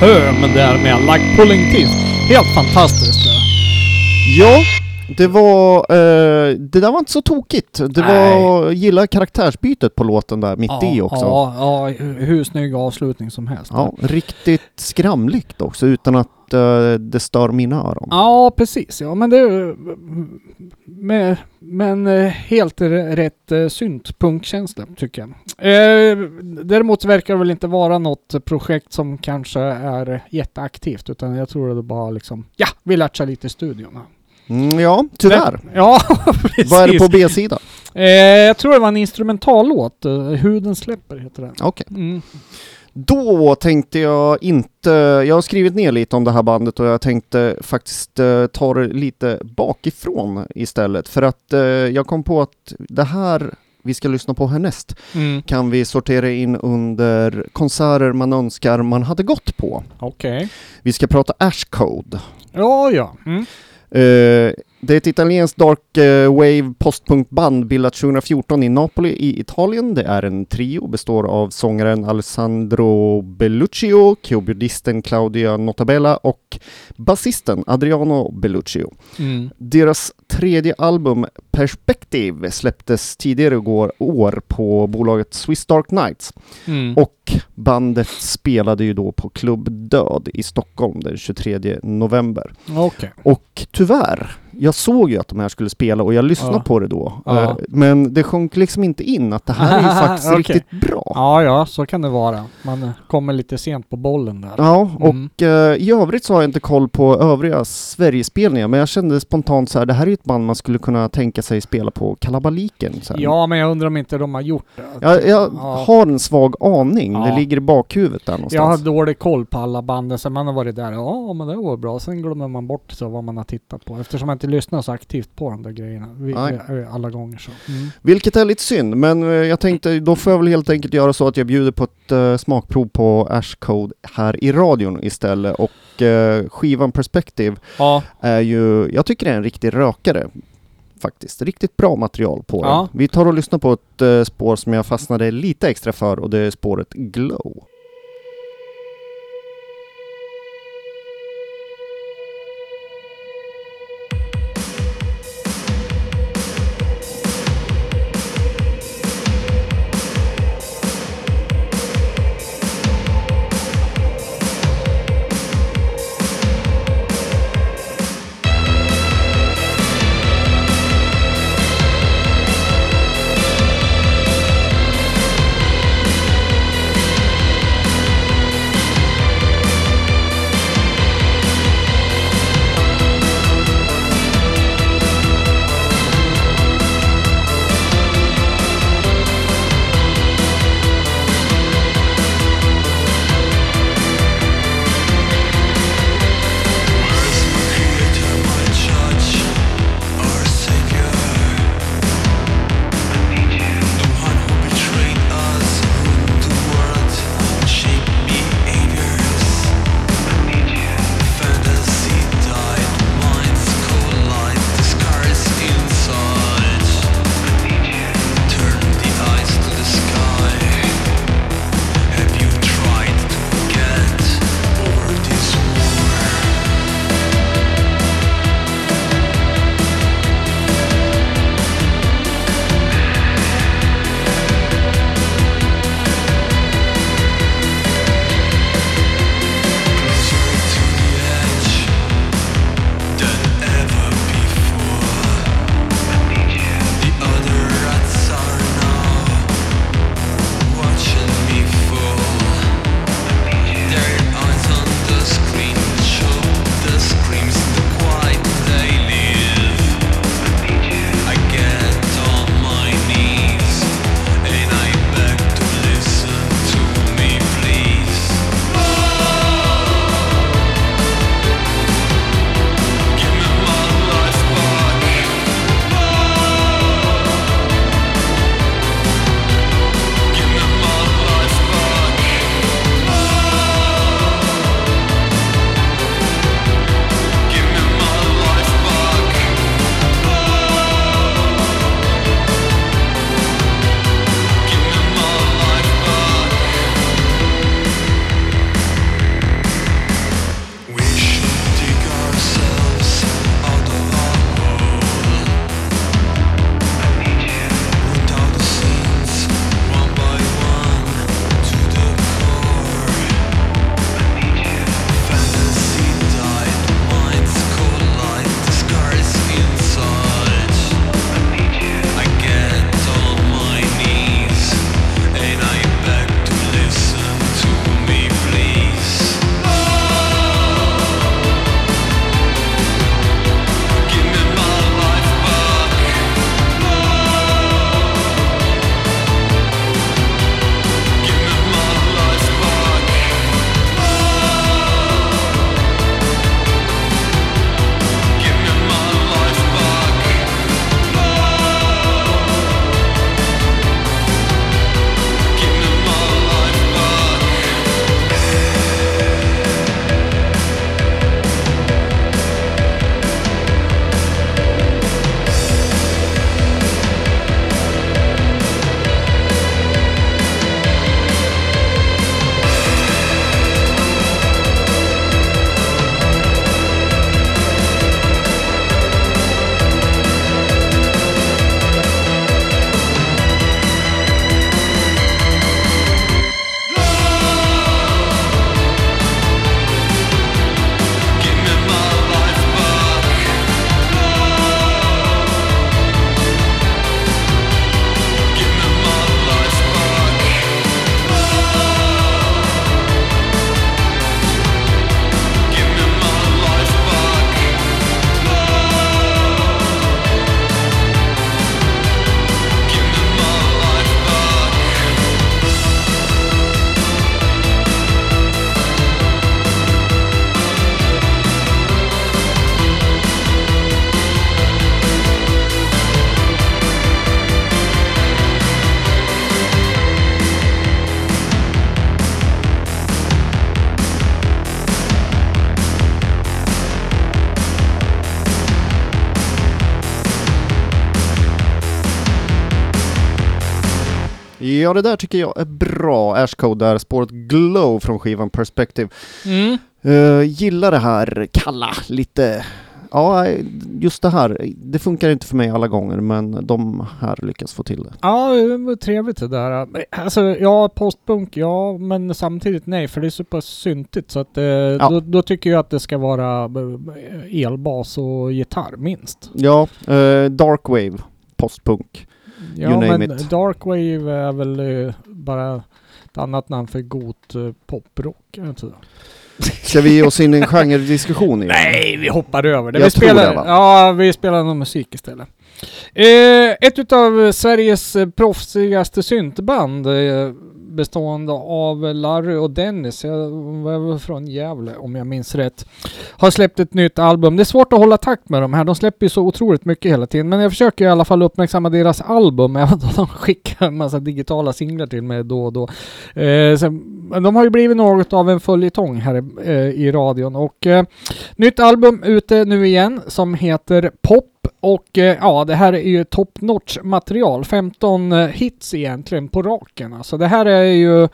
[SPEAKER 1] Höm där med Like Pulling Teeth. Helt fantastiskt. det.
[SPEAKER 2] Ja, det var... Eh, det där var inte så tokigt. Det
[SPEAKER 1] Nej.
[SPEAKER 2] var... Gillar karaktärsbytet på låten där mitt i också.
[SPEAKER 1] Ja, ja, hur snygg avslutning som helst.
[SPEAKER 2] Ja, riktigt skramligt också utan att eh, det stör mina öron.
[SPEAKER 1] Ja, precis. Ja, men det med, men eh, helt rätt eh, syntpunkkänsla tycker jag. Eh, däremot verkar det väl inte vara något projekt som kanske är jätteaktivt utan jag tror det bara liksom, ja, vi latchar lite i studion.
[SPEAKER 2] Mm, ja, tyvärr.
[SPEAKER 1] Ja, [LAUGHS] precis.
[SPEAKER 2] Vad är det på B-sidan?
[SPEAKER 1] Eh, jag tror det var en instrumentallåt. Eh, Huden släpper heter den.
[SPEAKER 2] Okej.
[SPEAKER 1] Mm.
[SPEAKER 2] Då tänkte jag inte... Jag har skrivit ner lite om det här bandet och jag tänkte faktiskt eh, ta det lite bakifrån istället. För att eh, jag kom på att det här vi ska lyssna på härnäst
[SPEAKER 1] Mm.
[SPEAKER 2] kan vi sortera in under konserter man önskar man hade gått på.
[SPEAKER 1] Okej.
[SPEAKER 2] Vi ska prata Ash Code.
[SPEAKER 1] Ja, ja. Mm.
[SPEAKER 2] Eh, det är ett italienskt dark eh, wave postpunkband bildat 2014 i Napoli i Italien. Det är en trio, består av sångaren Alessandro Belluccio, keyboardisten Claudia Notabella och basisten Adriano Belluccio.
[SPEAKER 1] Mm.
[SPEAKER 2] Deras tredje album Perspective släpptes tidigare igår år på bolaget Swiss Dark Nights
[SPEAKER 1] Mm.
[SPEAKER 2] och bandet spelade ju då på Klubb Död i Stockholm den 23 november.
[SPEAKER 1] Okej.
[SPEAKER 2] Och tyvärr, jag såg ju att de här skulle spela och jag lyssnade
[SPEAKER 1] Ja.
[SPEAKER 2] på det då.
[SPEAKER 1] Ja.
[SPEAKER 2] Eh, Men det sjönk liksom inte in att det här är ju [LAUGHS] faktiskt
[SPEAKER 1] Okej.
[SPEAKER 2] riktigt bra.
[SPEAKER 1] Ja, ja, så kan det vara. Man kommer lite sent på bollen där.
[SPEAKER 2] Ja, och
[SPEAKER 1] Mm.
[SPEAKER 2] eh, i övrigt så har jag inte koll på övriga Sverigespelningar, men jag kände spontant så här, det här är ju ett band man skulle kunna tänka sig spela på Kalabaliken. Så här.
[SPEAKER 1] Ja, men jag undrar om inte de har gjort det.
[SPEAKER 2] Jag, jag
[SPEAKER 1] Ja.
[SPEAKER 2] har en svag aning, det ligger i bakhuvudet där
[SPEAKER 1] Jag har
[SPEAKER 2] någonstans.
[SPEAKER 1] dålig koll på alla banden, så man har varit där, ja men det var bra, sen glömmer man bort så vad man har tittat på. Eftersom man inte lyssnar så aktivt på de där grejerna vi,
[SPEAKER 2] Nej.
[SPEAKER 1] vi, alla gånger så. Mm.
[SPEAKER 2] Vilket är lite synd, men eh, jag tänkte då får jag väl helt enkelt göra så att jag bjuder på ett eh, smakprov på Ash Code här i radion istället och eh, skivan Perspective
[SPEAKER 1] Ja,
[SPEAKER 2] är ju, jag tycker det är en riktig rökare faktiskt. Riktigt bra material på
[SPEAKER 1] Ja.
[SPEAKER 2] den. Vi tar och lyssnar på ett eh, spår som jag fastnade lite extra för och det är spåret Glow. Ja, det där tycker jag är bra. Ashcode där, spåret Glow från skivan Perspective.
[SPEAKER 1] Mm.
[SPEAKER 2] Uh, gillar det här kalla, lite... Ja, just det här. Det funkar inte för mig alla gånger, men de här lyckas få till det.
[SPEAKER 1] Ja, det var trevligt det där. Alltså, ja, postpunk, ja, men samtidigt nej, för det är så pass syntigt så att eh, då, då tycker jag att det ska vara eh, elbas och gitarr minst.
[SPEAKER 2] Ja, uh, Darkwave, postpunk.
[SPEAKER 1] Ja,
[SPEAKER 2] You name
[SPEAKER 1] men
[SPEAKER 2] it.
[SPEAKER 1] Darkwave är väl eh, bara ett annat namn för god eh, poprock?
[SPEAKER 2] Ska vi ge oss in i en genrediskussion igen?
[SPEAKER 1] Nej, vi hoppar över det.
[SPEAKER 2] Jag
[SPEAKER 1] vi
[SPEAKER 2] tror
[SPEAKER 1] spelar,
[SPEAKER 2] det, va?
[SPEAKER 1] Ja, vi spelar någon musik istället. Eh, ett utav Sveriges eh, proffsigaste syntband eh, bestående av Larry och Dennis, jag var väl från Gävle om jag minns rätt, har släppt ett nytt album. Det är svårt att hålla takt med de här, de släpper ju så otroligt mycket hela tiden, men jag försöker i alla fall uppmärksamma deras album, [LAUGHS] även om de skickar en massa digitala singlar till mig då och då. Eh, sen, men de har ju blivit något av en följetong här eh, i radion. Och eh, Nytt album ute nu igen som heter Pop och eh, ja, det här är ju top notch material. 15 eh, hits egentligen på raken. Alltså det här är ju... Eh,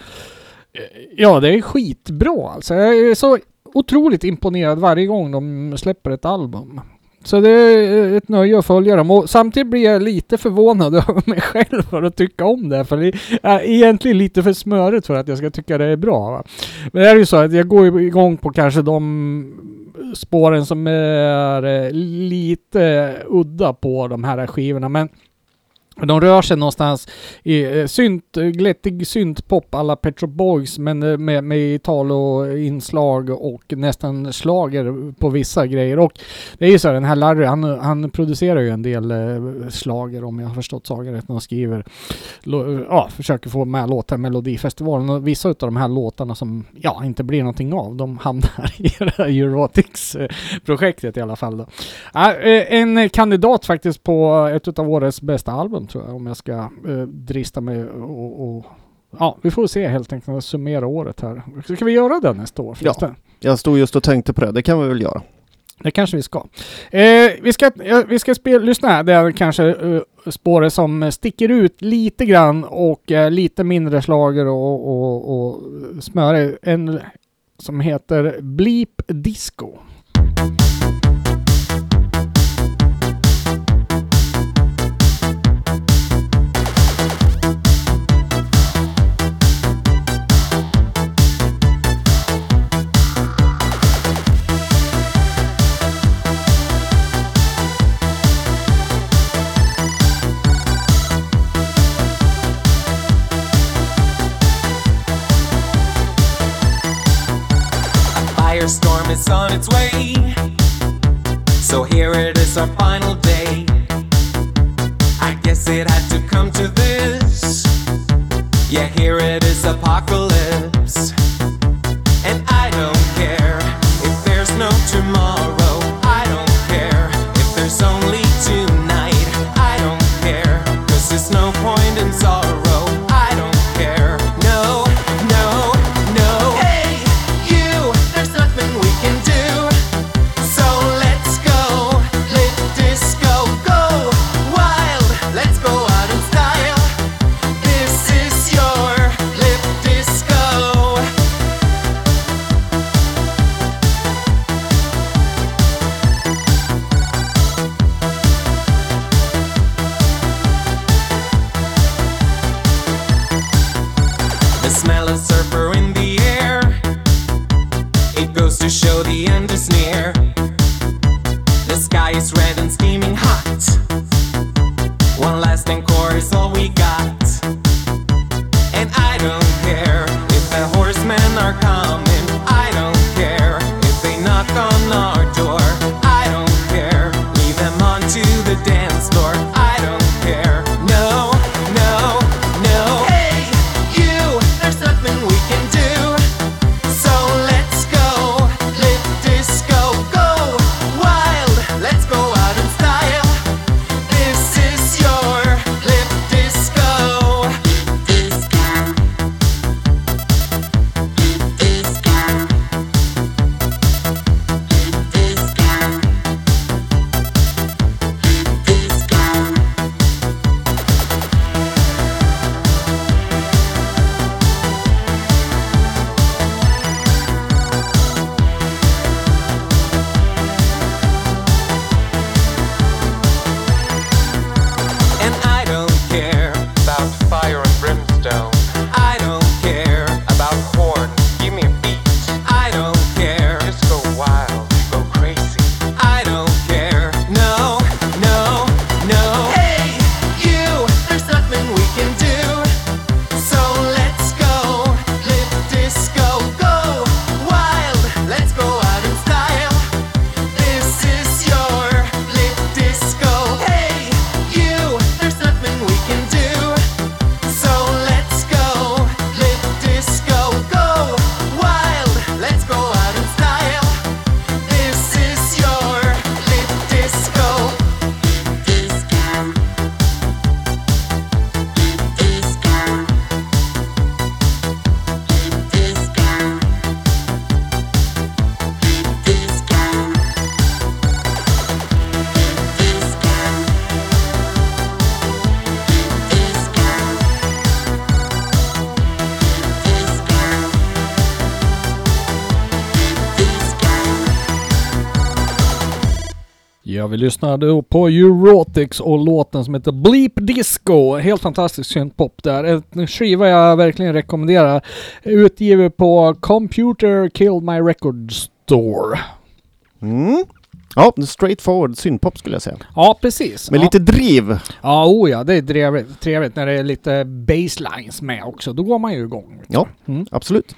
[SPEAKER 1] ja, det är skitbra alltså. Jag är så otroligt imponerad varje gång de släpper ett album. Så det är eh, ett nöje att följa dem och samtidigt blir jag lite förvånad [LAUGHS] över mig själv för att tycka om det. För det är egentligen lite för smörigt för att jag ska tycka det är bra. Va? Men det är ju så att jag går igång på kanske de spåren som är eh, lite udda på de här skivorna. Men de rör sig någonstans i eh, synt, glättig syntpop alla Petro Boys men eh, med, med Italo-inslag och nästan slager på vissa grejer. Och det är ju så här, den här Larry han, han producerar ju en del eh, slager om jag har förstått saken rätt när han skriver. Lo, eh, ja, försöker få med låtar i Melodifestivalen och vissa av de här låtarna som ja, inte blir någonting av, de hamnar i [LAUGHS] det här Eurotix-projektet i alla fall. Då. En kandidat faktiskt på ett av årets bästa album tror jag, om jag ska eh, drista mig och, och Ja, vi får se helt enkelt och summera året här. Ska vi göra det nästa år förresten?
[SPEAKER 2] Jag stod just och tänkte på det, det kan vi väl göra.
[SPEAKER 1] Det kanske vi ska. Eh, vi ska, ja, vi ska spela, lyssna det är kanske eh, spåret som sticker ut lite grann och eh, lite mindre slager och, och, och smöre. En som heter Bleep Disco. Lyssnade på Eurotics och låten som heter Bleep Disco. Helt fantastisk syntpop där. En skiva jag verkligen rekommenderar. Utgiven på Computer Killed My Record Store.
[SPEAKER 2] Mm. Ja, straight forward synpop skulle jag säga.
[SPEAKER 1] Ja, precis.
[SPEAKER 2] Med
[SPEAKER 1] ja.
[SPEAKER 2] lite driv.
[SPEAKER 1] Ja, oh ja, det är trevligt, trevligt när det är lite baselines med också. Då går man ju igång.
[SPEAKER 2] Ja,
[SPEAKER 1] Mm.
[SPEAKER 2] absolut.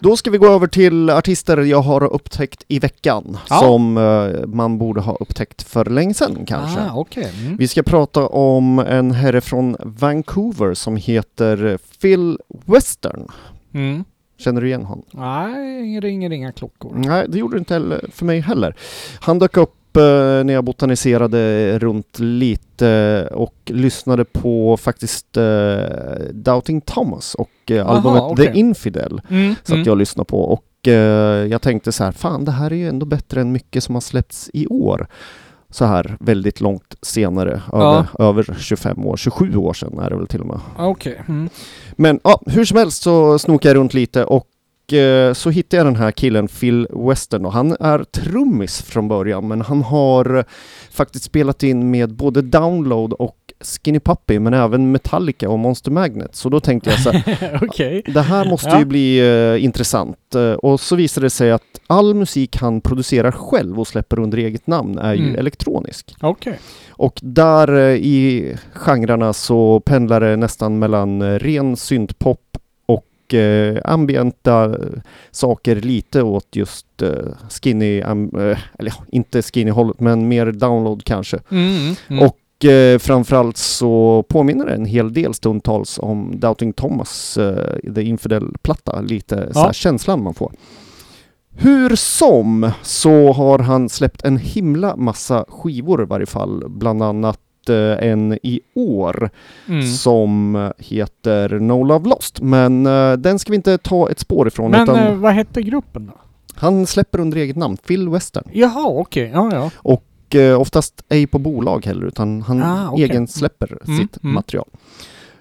[SPEAKER 2] Då ska vi gå över till artister jag har upptäckt i veckan
[SPEAKER 1] Ja.
[SPEAKER 2] som eh, man borde ha upptäckt för länge sedan kanske.
[SPEAKER 1] Ah, okej. Mm.
[SPEAKER 2] Vi ska prata om en herre från Vancouver som heter Phil Western.
[SPEAKER 1] Mm.
[SPEAKER 2] Känner du igen honom?
[SPEAKER 1] Nej, ingen ringer inga klockor.
[SPEAKER 2] Nej, det gjorde det inte heller för mig heller. Han dök upp eh, när jag botaniserade runt lite och lyssnade på faktiskt eh, Doubting Thomas och
[SPEAKER 1] Aha,
[SPEAKER 2] albumet
[SPEAKER 1] okej.
[SPEAKER 2] The Infidel.
[SPEAKER 1] Mm.
[SPEAKER 2] Så att jag lyssnade på och eh, jag tänkte så här, fan det här är ju ändå bättre än mycket som har släppts i år. Så här väldigt långt senare,
[SPEAKER 1] Ja.
[SPEAKER 2] över, över 25 år, 27 år sedan är det väl till och med.
[SPEAKER 1] Okej. Mm.
[SPEAKER 2] Men ja, hur som helst så snokade jag runt lite och så hittade jag den här killen Phil Western och han är trummis från början men han har eh, faktiskt spelat in med både Download och Skinny Puppy men även Metallica och Monster Magnet. Så då tänkte jag så här, [LAUGHS]
[SPEAKER 1] Okej.
[SPEAKER 2] det här måste
[SPEAKER 1] Ja.
[SPEAKER 2] ju bli eh, intressant. Eh, och så visade det sig att all musik han producerar själv och släpper under eget namn är ju
[SPEAKER 1] Mm.
[SPEAKER 2] elektronisk.
[SPEAKER 1] Okej.
[SPEAKER 2] Och där eh, i genrerna så pendlar det nästan mellan eh, ren syntpop och eh, ambienta eh, saker lite åt just eh, skinny, am, eh, eller inte skinny-hållet men mer download kanske.
[SPEAKER 1] Mm. Mm.
[SPEAKER 2] Och eh, framförallt så påminner det en hel del stundtals om Doubting Thomas eh, The Infidel-platta, lite
[SPEAKER 1] Ja.
[SPEAKER 2] känslan man får. Hur som så har han släppt en himla massa skivor i varje fall, bland annat en i år
[SPEAKER 1] Mm.
[SPEAKER 2] som heter No Love Lost. Men eh, den ska vi inte ta ett spår ifrån
[SPEAKER 1] Men
[SPEAKER 2] utan
[SPEAKER 1] eh, vad hette gruppen då?
[SPEAKER 2] han släpper under eget namn, Phil Western.
[SPEAKER 1] Jaha, okej. Ja, ja.
[SPEAKER 2] Och eh, oftast ej på bolag heller utan han
[SPEAKER 1] Ah, okej.
[SPEAKER 2] egen släpper
[SPEAKER 1] Mm,
[SPEAKER 2] sitt
[SPEAKER 1] mm.
[SPEAKER 2] material.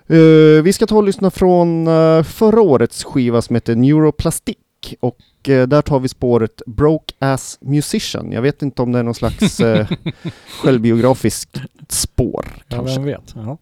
[SPEAKER 2] Eh, vi ska ta och lyssna från eh, förra årets skiva som heter Neuroplastic och eh, där tar vi spåret Broke Ass Musician. Jag vet inte om det är någon slags uh, [LAUGHS] självbiografiskt spår
[SPEAKER 1] ja
[SPEAKER 2] kanske.
[SPEAKER 1] vem vet. Ja.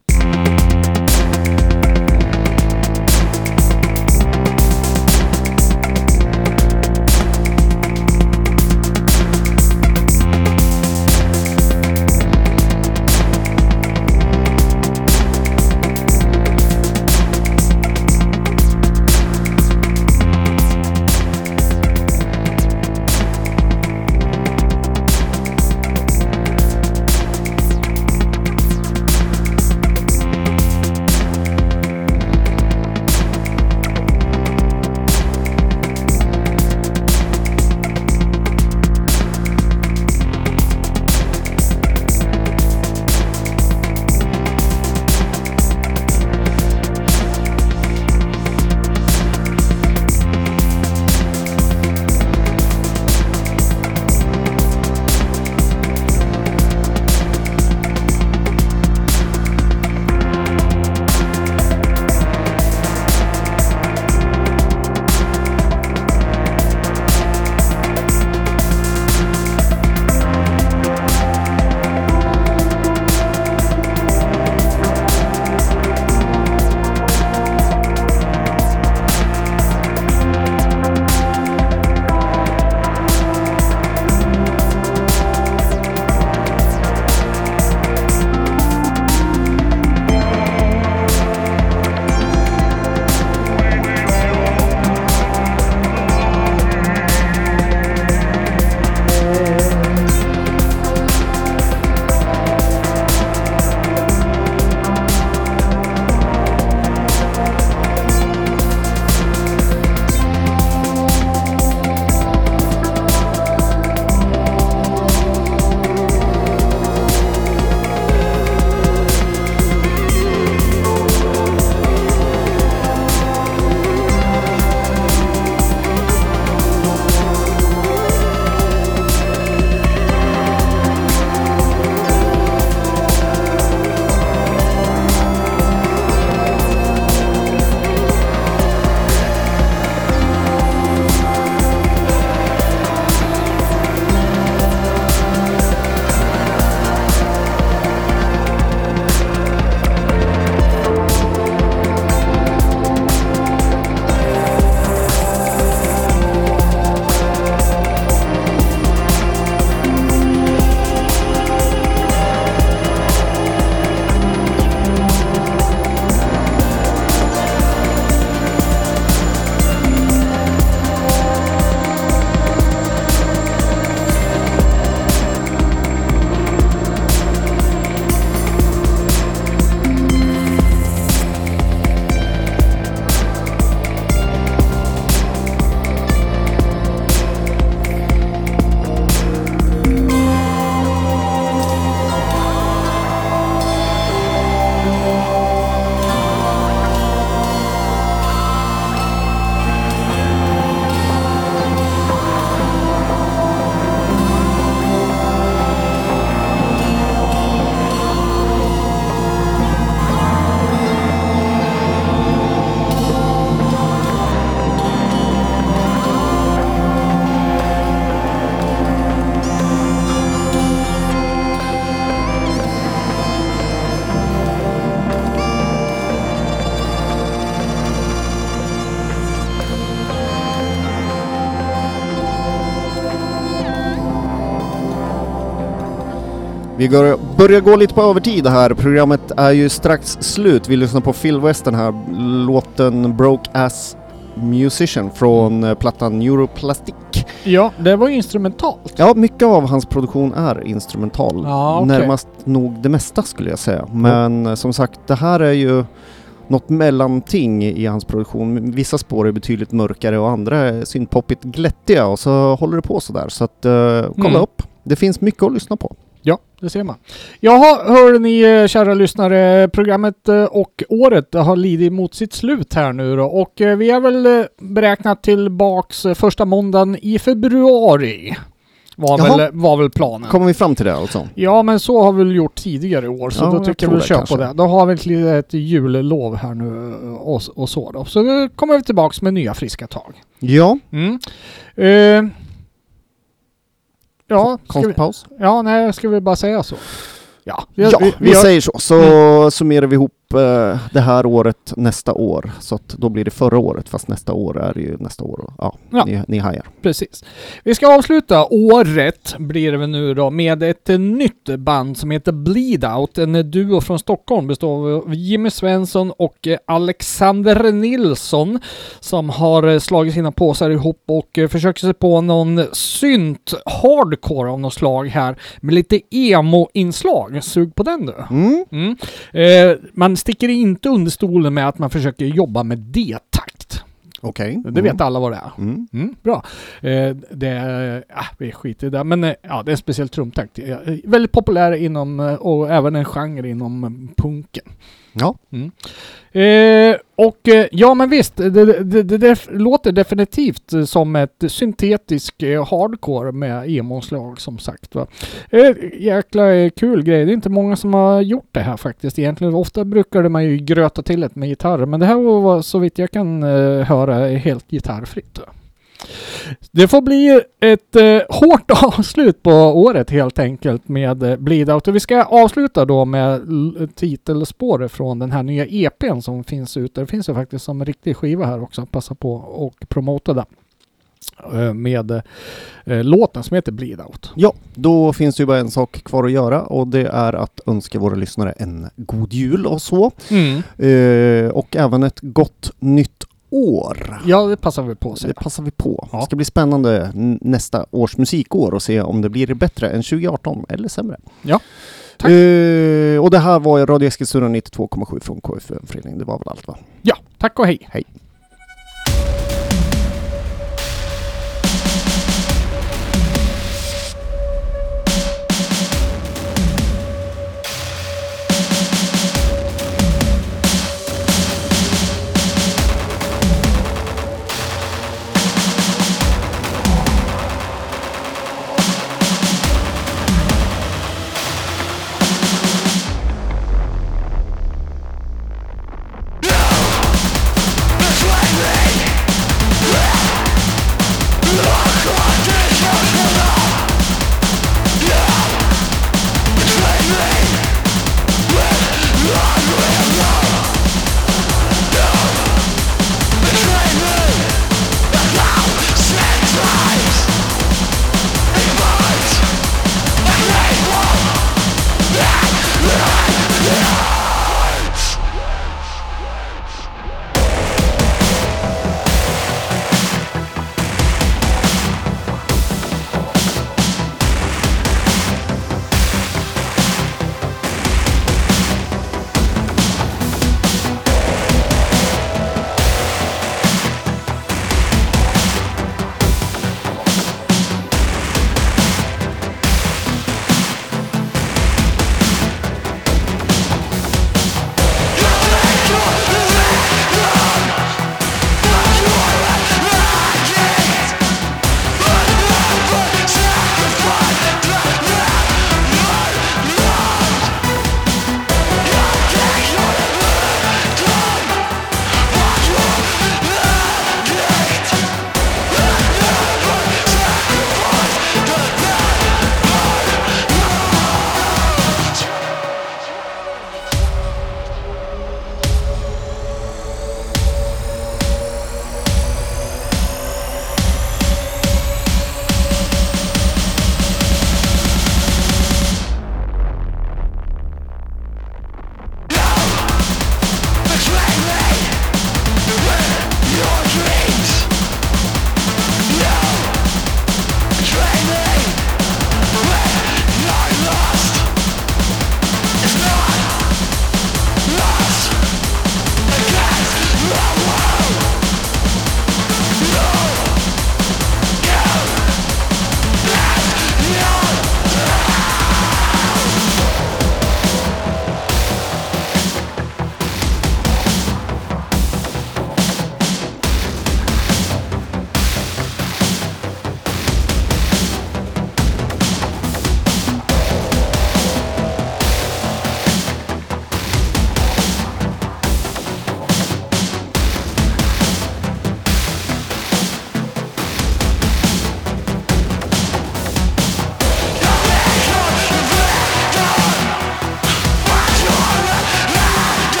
[SPEAKER 2] Vi går, börjar gå lite på övertid här. Programmet är ju strax slut. Vi lyssnar på Phil Western här, låten Broke Ass Musician från eh, plattan Neuroplastic.
[SPEAKER 1] Ja, det var ju instrumentalt.
[SPEAKER 2] Ja, mycket av hans produktion är instrumental.
[SPEAKER 1] Ja, okej.
[SPEAKER 2] Närmast nog det mesta skulle jag säga. Men eh, som sagt, det här är ju något mellanting i hans produktion. Vissa spår är betydligt mörkare och andra är syntpoppigt glättiga och så håller det på sådär. Så att eh, kolla
[SPEAKER 1] Mm.
[SPEAKER 2] upp. Det finns mycket att lyssna på.
[SPEAKER 1] Ja, det ser man. Jaha, hör ni eh, kära lyssnare, programmet eh, och året har lidit mot sitt slut här nu då och eh, vi har väl beräknat tillbaks första måndagen i februari. Var
[SPEAKER 2] Jaha.
[SPEAKER 1] väl, var väl planen.
[SPEAKER 2] Kommer vi fram till det alltså?
[SPEAKER 1] Ja, men så har vi väl gjort tidigare år, så
[SPEAKER 2] Ja,
[SPEAKER 1] då tycker jag vi kör på det. Då har vi ett litet jullov här nu och, och så då. Så nu kommer vi tillbaks med nya friska tag.
[SPEAKER 2] Ja,
[SPEAKER 1] Mm. Eh, ja, ska vi,
[SPEAKER 2] konstpaus.
[SPEAKER 1] ja, nej, ska vi bara säga så? Ja,
[SPEAKER 2] Ja, vi,
[SPEAKER 1] har-
[SPEAKER 2] säger så. Så summerar vi ihop det här året nästa år. Så att då blir det förra året, fast nästa år är det ju nästa år. Ja,
[SPEAKER 1] Ja.
[SPEAKER 2] Ni, ni hajar.
[SPEAKER 1] Precis. Vi ska avsluta året, blir det väl nu då, med ett eh, nytt band som heter Bleed Out. En eh, duo från Stockholm består av Jimmy Svensson och eh, Alexander Nilsson som har eh, slagit sina påsar ihop och eh, försöker sig på någon synt hardcore av något slag här med lite emo-inslag. Sug på den du.
[SPEAKER 2] Mm.
[SPEAKER 1] Mm. Eh, man sticker inte under stolen med att man försöker jobba med D-takt.
[SPEAKER 2] Okej.
[SPEAKER 1] Det vet alla vad det är.
[SPEAKER 2] Mm.
[SPEAKER 1] Mm, bra. Eh, det är, ah, vi skiter i det, men eh, ja, det är en speciell trumtakt. Eh, väldigt populär inom, eh, och även en genre inom punken.
[SPEAKER 2] Ja.
[SPEAKER 1] Mm. Eh, och eh, ja, men visst, det, det, det, det låter definitivt som ett syntetisk eh, hardcore med emo-slag som sagt. Va? Eh, jäkla eh, kul grej. Det är inte många som har gjort det här faktiskt egentligen. Ofta brukade man ju gröta till det med gitarr, men det här var så vitt jag kan eh, höra helt gitarrfritt. Va? Det får bli ett eh, hårt [LAUGHS] avslut på året helt enkelt med eh, Bleed Out. Och vi ska avsluta då med titelspåret från den här nya EPn som finns ute. Det finns ju faktiskt som en riktig skiva här också. Passa på och promota den. Eh, med eh, låten som heter Bleed Out.
[SPEAKER 2] Ja, då finns det ju bara en sak kvar att göra och det är att önska våra lyssnare en god jul och så. Eh, och även ett gott nytt år.
[SPEAKER 1] Ja, det passar vi på säga.
[SPEAKER 2] Det passar vi på.
[SPEAKER 1] Ja.
[SPEAKER 2] Det ska bli spännande nästa års musikår och se om det blir bättre än 2018 eller sämre.
[SPEAKER 1] Ja. Tack.
[SPEAKER 2] Eh, och det här var Radio Eskilstuna 92,7 från KFUM-föreningen. Det var väl allt va?
[SPEAKER 1] Ja, tack och hej.
[SPEAKER 2] Hej.